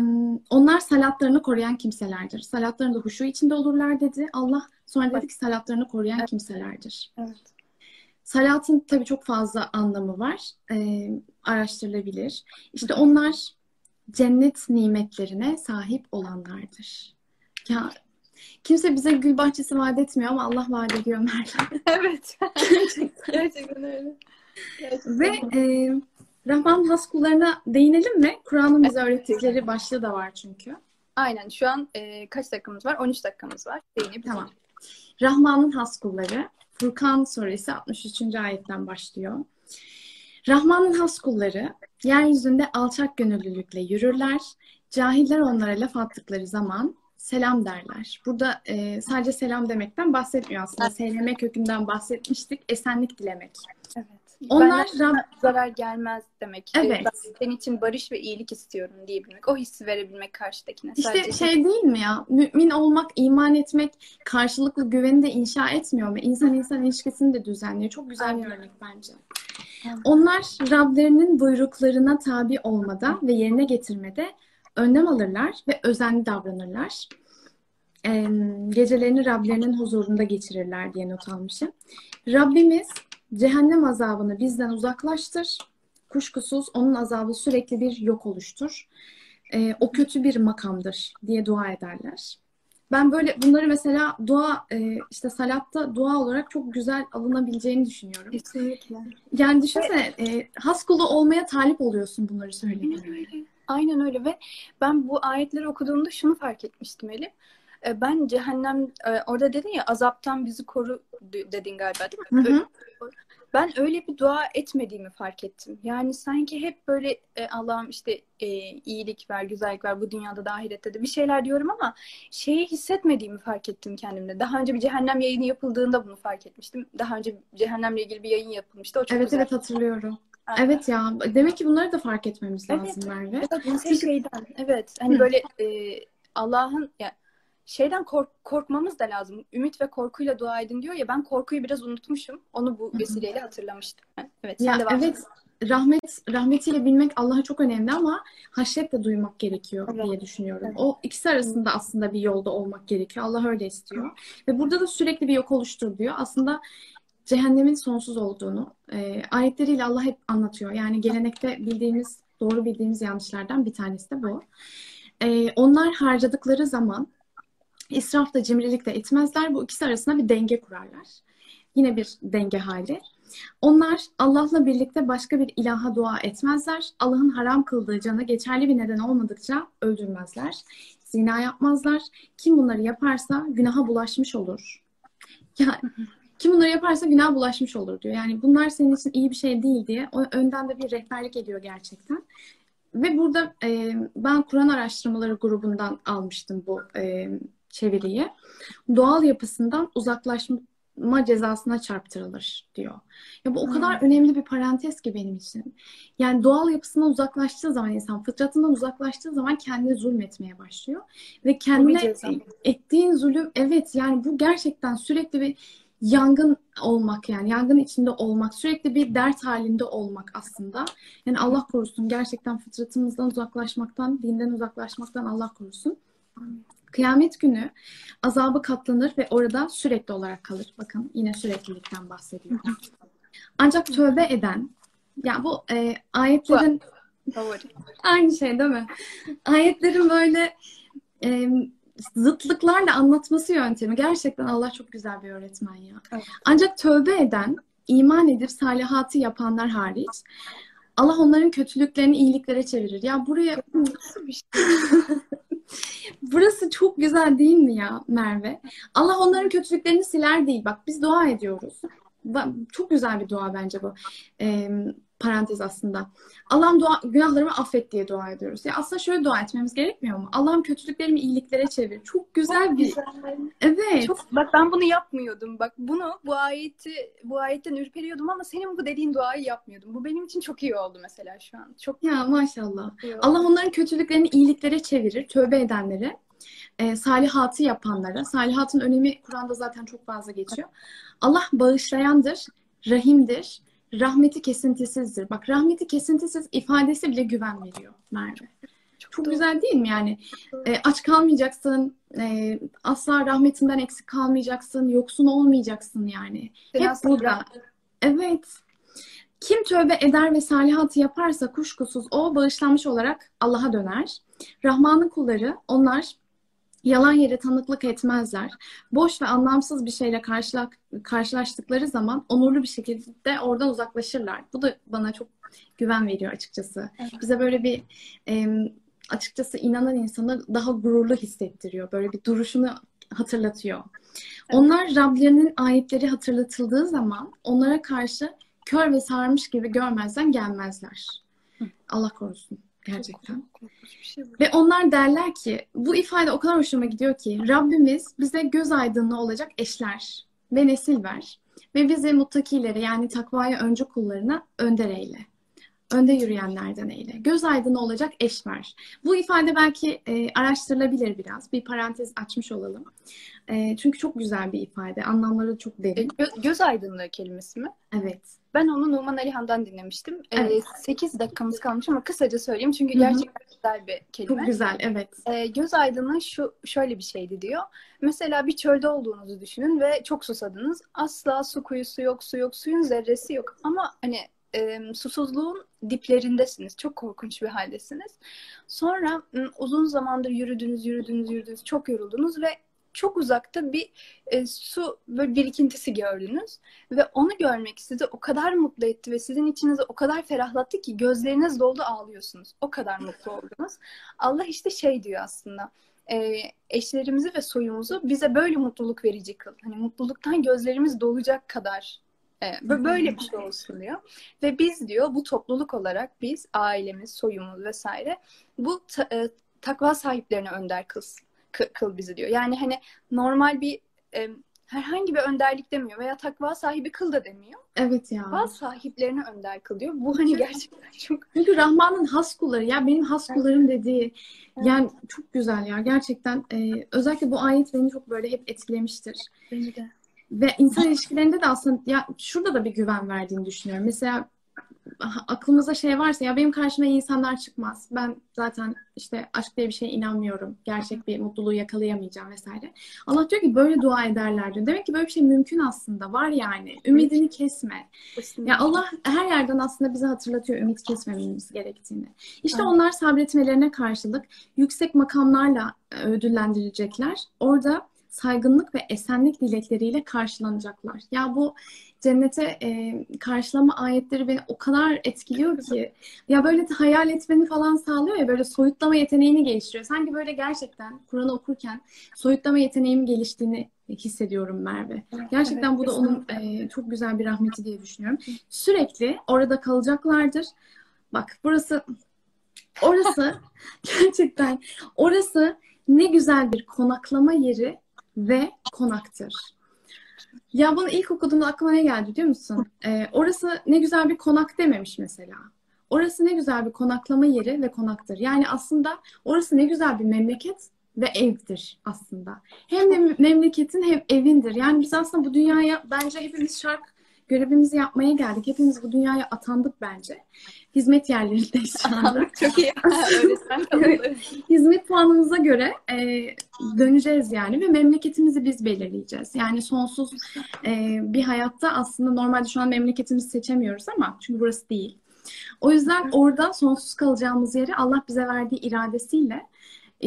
onlar salatlarını koruyan kimselerdir. Salatlarında huşu içinde olurlar dedi Allah. Sonra dedi ki salatlarını koruyan kimselerdir. Evet. Salatın tabii çok fazla anlamı var. Ee, araştırılabilir. İşte onlar cennet nimetlerine sahip olanlardır. Ya kimse bize gül bahçesi vaat etmiyor ama Allah vaat ediyor Merve. Evet. Gerçekten. Gerçekten öyle. Gerçekten. Ve e, Rahman has kullarına değinelim mi? Kur'an'ın bize öğrettikleri başlığı da var çünkü. Aynen şu an e, kaç dakikamız var? 13 dakikamız var. Değinebiliriz. Tamam. Rahman'ın has kulları. Furkan suresi 63. ayetten başlıyor. Rahman'ın has kulları yeryüzünde alçak gönüllülükle yürürler. Cahiller onlara laf attıkları zaman selam derler. Burada e, sadece selam demekten bahsetmiyor aslında. Seyleme kökünden bahsetmiştik. Esenlik dilemek. Evet. Onlar Rab- zarar gelmez demek. Evet. Ben senin için barış ve iyilik istiyorum diyebilmek. O hissi verebilmek karşıdakine. İşte Sadece şey değil mi ya? Mümin olmak, iman etmek karşılıklı güveni de inşa etmiyor mu? İnsan insan ilişkisini de düzenliyor. Çok güzel bir örnek bence. Evet. Onlar Rablerinin buyruklarına tabi olmada ve yerine getirmede önlem alırlar ve özenli davranırlar. Ee, gecelerini Rablerinin huzurunda geçirirler diye not almışım. Rabbimiz cehennem azabını bizden uzaklaştır. Kuşkusuz onun azabı sürekli bir yok oluştur. Ee, o kötü bir makamdır diye dua ederler. Ben böyle bunları mesela dua e, işte salatta dua olarak çok güzel alınabileceğini düşünüyorum. Kesinlikle. Yani düşünsene e, has kulu olmaya talip oluyorsun bunları söylemek. Aynen öyle. Ve ben bu ayetleri okuduğumda şunu fark etmiştim Elif. E, Ben cehennem e, orada dedin ya azaptan bizi koru dedin galiba değil mi? Hı hı. ben öyle bir dua etmediğimi fark ettim. Yani sanki hep böyle e, Allah'ım işte e, iyilik ver, güzellik ver bu dünyada da ahirette de bir şeyler diyorum ama şeyi hissetmediğimi fark ettim kendimde. Daha önce bir cehennem yayını yapıldığında bunu fark etmiştim. Daha önce cehennemle ilgili bir yayın yapılmıştı. O çok Evet güzel. evet hatırlıyorum. Evet ya demek ki bunları da fark etmemiz Evet. lazım Merve. Evet, Çünkü- şeyden, evet. Hani Hı. böyle e, Allah'ın ya şeyden kork- korkmamız da lazım. Ümit ve korkuyla dua edin diyor ya ben korkuyu biraz unutmuşum. Onu bu vesileyle hatırlamıştım. Evet, sen Ya de evet rahmet rahmetiyle bilmek Allah'a çok önemli ama haşyet de duymak gerekiyor Evet. diye düşünüyorum. Evet. O ikisi arasında aslında bir yolda olmak gerekiyor. Allah öyle istiyor. Ve burada da sürekli bir yok oluştur diyor. Aslında cehennemin sonsuz olduğunu e, ayetleriyle Allah hep anlatıyor. Yani gelenekte bildiğimiz, doğru bildiğimiz yanlışlardan bir tanesi de bu. E, onlar harcadıkları zaman israf da cimrilik de etmezler. Bu ikisi arasında bir denge kurarlar. Yine bir denge hali. Onlar Allah'la birlikte başka bir ilaha dua etmezler. Allah'ın haram kıldığı cana geçerli bir neden olmadıkça öldürmezler. Zina yapmazlar. Kim bunları yaparsa günaha bulaşmış olur. Ya kim bunları yaparsa günaha bulaşmış olur diyor. Yani bunlar senin için iyi bir şey değil diye o önden de bir rehberlik ediyor gerçekten. Ve burada e, ben Kur'an araştırmaları grubundan almıştım bu e, çeviriyi. Doğal yapısından uzaklaşma cezasına çarptırılır diyor. Ya bu o kadar önemli bir parantez ki benim için. Yani doğal yapısından uzaklaştığı zaman insan fıtratından uzaklaştığı zaman kendine zulmetmeye başlıyor ve kendine ceza. ettiğin zulüm evet yani bu gerçekten sürekli bir yangın olmak yani yangın içinde olmak sürekli bir dert halinde olmak aslında. Yani Allah korusun gerçekten fıtratımızdan uzaklaşmaktan, dinden uzaklaşmaktan Allah korusun. Kıyamet günü azabı katlanır ve orada sürekli olarak kalır. Bakın yine süreklilikten bahsediyor. Ancak tövbe eden, ya bu e, ayetlerin favori. aynı şey değil mi? Ayetlerin böyle e, zıtlıklarla anlatması yöntemi gerçekten Allah çok güzel bir öğretmen ya. Evet. Ancak tövbe eden, iman edip salihatı yapanlar hariç Allah onların kötülüklerini iyiliklere çevirir. Ya buraya Nasıl bir şey? Burası çok güzel değil mi ya Merve? Allah onların kötülüklerini siler değil. Bak biz dua ediyoruz. Çok güzel bir dua bence bu. Ee, parantez aslında. Allah'ım dua, günahlarımı affet diye dua ediyoruz. Ya aslında şöyle dua etmemiz gerekmiyor mu? Allah'ım kötülüklerimi iyiliklere çevir. Çok güzel bir. Güzel. Evet. Çok, bak ben bunu yapmıyordum. Bak bunu bu ayeti bu ayetten ürperiyordum ama senin bu dediğin duayı yapmıyordum. Bu benim için çok iyi oldu mesela şu an. Çok Ya maşallah. Allah onların kötülüklerini iyiliklere çevirir. Tövbe edenlere, e, salihatı yapanlara. Salihatın önemi Kur'an'da zaten çok fazla geçiyor. Allah bağışlayandır, rahimdir, rahmeti kesintisizdir. Bak rahmeti kesintisiz ifadesi bile güven veriyor Merve. Çok doğru. güzel değil mi yani? E, aç kalmayacaksın, e, asla rahmetinden eksik kalmayacaksın, yoksun olmayacaksın yani. Seni Hep burada. bırak- Evet. Kim tövbe eder ve salihatı yaparsa kuşkusuz o bağışlanmış olarak Allah'a döner. Rahman'ın kulları onlar yalan yere tanıklık etmezler. Boş ve anlamsız bir şeyle karşıla- karşılaştıkları zaman onurlu bir şekilde oradan uzaklaşırlar. Bu da bana çok güven veriyor açıkçası. Evet. Bize böyle bir em, açıkçası inanan insanı daha gururlu hissettiriyor. Böyle bir duruşunu hatırlatıyor. Onlar Rablerinin ayetleri hatırlatıldığı zaman onlara karşı kör ve sarmış gibi görmezden gelmezler. Hı. Allah korusun gerçekten. Korkunç bir şey bu. Ve onlar derler ki bu ifade o kadar hoşuma gidiyor ki Rabbimiz bize göz aydınlığı olacak eşler ve nesil ver. Ve bizi muttakilere yani takvaya öncü kullarına önder eyle. Önde yürüyenlerden eyle. Göz aydınlığı olacak eş ver. Bu ifade belki e, araştırılabilir biraz. Bir parantez açmış olalım. E, çünkü çok güzel bir ifade. Anlamları çok E, derin. gö- göz aydınlığı kelimesi mi? Evet. Ben onu Numan Alihan'dan dinlemiştim. Evet. 8 dakikamız kalmış ama kısaca söyleyeyim çünkü gerçekten güzel bir kelime. Çok güzel. Evet. E, göz aydınlığı şu şöyle bir şeydi diyor. Mesela bir çölde olduğunuzu düşünün ve çok susadınız. Asla su kuyusu yok, su yok, suyun zerresi yok. Ama hani e, susuzluğun diplerindesiniz. Çok korkunç bir haldesiniz. Sonra uzun zamandır yürüdünüz, yürüdünüz, yürüdünüz, çok yoruldunuz ve çok uzakta bir e, su böyle birikintisi gördünüz ve onu görmek sizi o kadar mutlu etti ve sizin içinizi o kadar ferahlattı ki gözleriniz doldu ağlıyorsunuz. O kadar mutlu oldunuz. Allah işte şey diyor aslında. e, eşlerimizi ve soyumuzu bize böyle mutluluk verici kıl. Hani mutluluktan gözlerimiz dolacak kadar böyle bir şey olsun diyor. Ve biz diyor bu topluluk olarak biz ailemiz, soyumuz vesaire bu ta, e, takva sahiplerine önder kıl, kıl bizi diyor. Yani hani normal bir e, herhangi bir önderlik demiyor veya takva sahibi kıl da demiyor. Evet ya. Takva sahiplerini önder kılıyor. Bu hani gerçekten çok... Çünkü Rahman'ın has kulları ya benim has kullarım dediği yani çok güzel ya gerçekten e, özellikle bu ayet beni çok böyle hep etkilemiştir. Beni de. Ve insan ilişkilerinde de aslında ya şurada da bir güven verdiğini düşünüyorum. Mesela aklımızda şey varsa ya benim karşıma iyi insanlar çıkmaz. Ben zaten işte aşk diye bir şeye inanmıyorum. Gerçek bir mutluluğu yakalayamayacağım vesaire. Allah diyor ki böyle dua ederler diyor. Demek ki böyle bir şey mümkün aslında. Var yani. Ümidini kesme. Kesinlikle. Ya Allah her yerden aslında bize hatırlatıyor ümit kesmememiz gerektiğini. İşte evet. onlar sabretmelerine karşılık yüksek makamlarla ödüllendirilecekler. Orada saygınlık ve esenlik dilekleriyle karşılanacaklar. Ya bu cennete e, karşılama ayetleri beni o kadar etkiliyor ki ya böyle hayal etmeni falan sağlıyor ya böyle soyutlama yeteneğini geliştiriyor. Sanki böyle gerçekten Kur'an'ı okurken soyutlama yeteneğim geliştiğini hissediyorum Merve. Gerçekten evet, bu da onun e, çok güzel bir rahmeti diye düşünüyorum. Sürekli orada kalacaklardır. Bak burası orası gerçekten orası ne güzel bir konaklama yeri ve konaktır. Ya bunu ilk okuduğumda aklıma ne geldi biliyor musun? Ee, orası ne güzel bir konak dememiş mesela. Orası ne güzel bir konaklama yeri ve konaktır. Yani aslında orası ne güzel bir memleket ve evdir aslında. Hem de memleketin hem evindir. Yani biz aslında bu dünyaya bence hepimiz şark görevimizi yapmaya geldik. Hepimiz bu dünyaya atandık bence. Hizmet yerlerindeyiz şu anda. Çok iyi. Hizmet puanımıza göre e, döneceğiz yani ve memleketimizi biz belirleyeceğiz. Yani sonsuz e, bir hayatta aslında normalde şu an memleketimizi seçemiyoruz ama çünkü burası değil. O yüzden orada sonsuz kalacağımız yeri Allah bize verdiği iradesiyle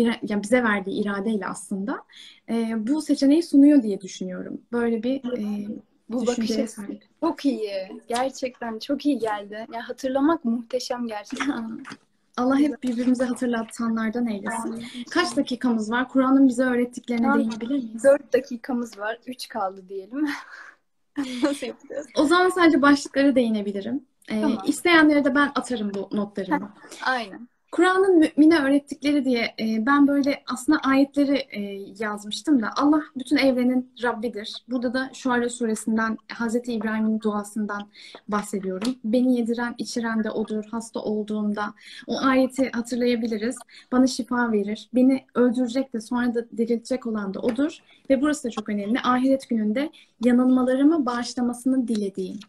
yani bize verdiği iradeyle aslında e, bu seçeneği sunuyor diye düşünüyorum. Böyle bir e, bu bakış açısı çok iyi. Gerçekten çok iyi geldi. Ya hatırlamak muhteşem gerçekten. Allah hep birbirimize hatırlatanlardan eylesin. Kaç dakikamız var? Kur'an'ın bize öğrettiklerine değinebilir miyiz? Dört dakikamız var. Üç kaldı diyelim. Nasıl yapacağız? O zaman sadece başlıklara değinebilirim. Ee, tamam. İsteyenlere de ben atarım bu notlarımı. Aynen. Kur'an'ın mümine öğrettikleri diye e, ben böyle aslında ayetleri e, yazmıştım da Allah bütün evrenin Rabbidir. Burada da Şuara suresinden Hazreti İbrahim'in duasından bahsediyorum. Beni yediren, içiren de odur. Hasta olduğumda o ayeti hatırlayabiliriz. Bana şifa verir. Beni öldürecek de sonra da diriltecek olan da odur. Ve burası da çok önemli. Ahiret gününde yanılmalarımı bağışlamasını dilediğim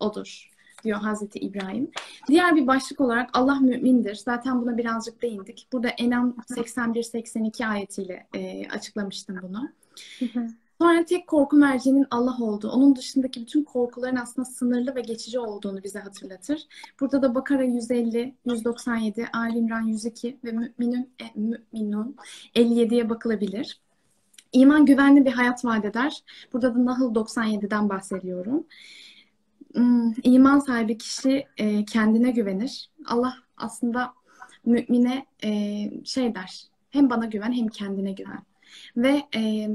odur diyor Hazreti İbrahim. Diğer bir başlık olarak Allah mümindir. Zaten buna birazcık değindik. Burada Enam 81-82 ayetiyle e, açıklamıştım bunu. Sonra tek korku merceğinin Allah olduğu, onun dışındaki bütün korkuların aslında sınırlı ve geçici olduğunu bize hatırlatır. Burada da Bakara 150, 197, Ali İmran 102 ve Müminun, e, Müminun 57'ye bakılabilir. İman güvenli bir hayat vaat eder. Burada da Nahl 97'den bahsediyorum. Hmm, iman sahibi kişi e, kendine güvenir. Allah aslında mümine e, şey der. Hem bana güven hem kendine güven. Ve e,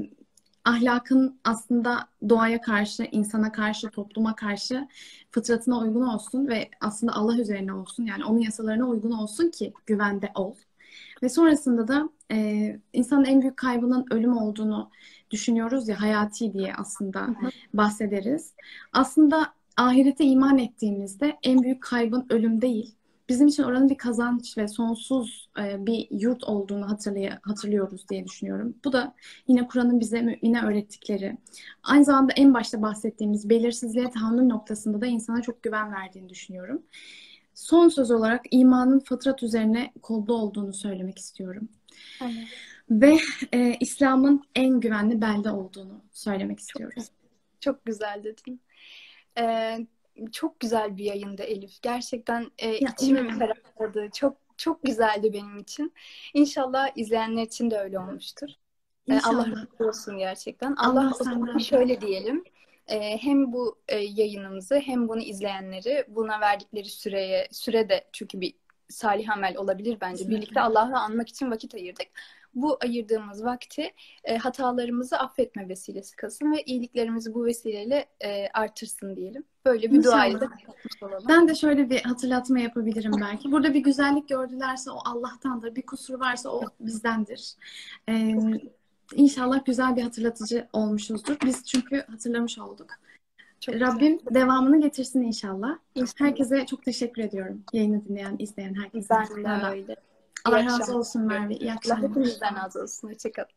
ahlakın aslında doğaya karşı, insana karşı, topluma karşı fıtratına uygun olsun ve aslında Allah üzerine olsun. Yani onun yasalarına uygun olsun ki güvende ol. Ve sonrasında da e, insanın en büyük kaybının ölüm olduğunu düşünüyoruz ya hayati diye aslında hı hı. bahsederiz. Aslında ahirete iman ettiğimizde en büyük kaybın ölüm değil. Bizim için oranın bir kazanç ve sonsuz e, bir yurt olduğunu hatırlıyoruz diye düşünüyorum. Bu da yine Kur'an'ın bize mümine öğrettikleri. Aynı zamanda en başta bahsettiğimiz belirsizliğe tahammül noktasında da insana çok güven verdiğini düşünüyorum. Son söz olarak imanın fıtrat üzerine kolda olduğunu söylemek istiyorum. Evet. Ve e, İslam'ın en güvenli belde olduğunu söylemek istiyoruz. Çok, çok güzel dedin. Ee, çok güzel bir yayındı Elif. Gerçekten e, içimi ferahladı. Çok çok güzeldi benim için. İnşallah izleyenler için de öyle olmuştur. Ee, Allah razı olsun gerçekten. Allah, Allah o zaman şöyle diyelim. E, hem bu e, yayınımızı hem bunu izleyenleri buna verdikleri süreye süre de çünkü bir salih amel olabilir bence. Birlikte Allah'ı anmak için vakit ayırdık. Bu ayırdığımız vakti e, hatalarımızı affetme vesilesi kılsın ve iyiliklerimizi bu vesileyle e, artırsın diyelim. Böyle bir kapatmış olalım. Ben de şöyle bir hatırlatma yapabilirim belki. Burada bir güzellik gördülerse o Allah'tandır. Bir kusur varsa o bizdendir. Ee, inşallah güzel bir hatırlatıcı olmuşuzdur. Biz çünkü hatırlamış olduk. Çok güzel. Rabbim devamını getirsin inşallah. İnşallah. Herkese çok teşekkür ediyorum. Yayını dinleyen, izleyen herkese. Ben de öyle. Allah razı olsun Merve. İyi Allah akşamlar. hepinizden razı olsun. Hoşçakalın.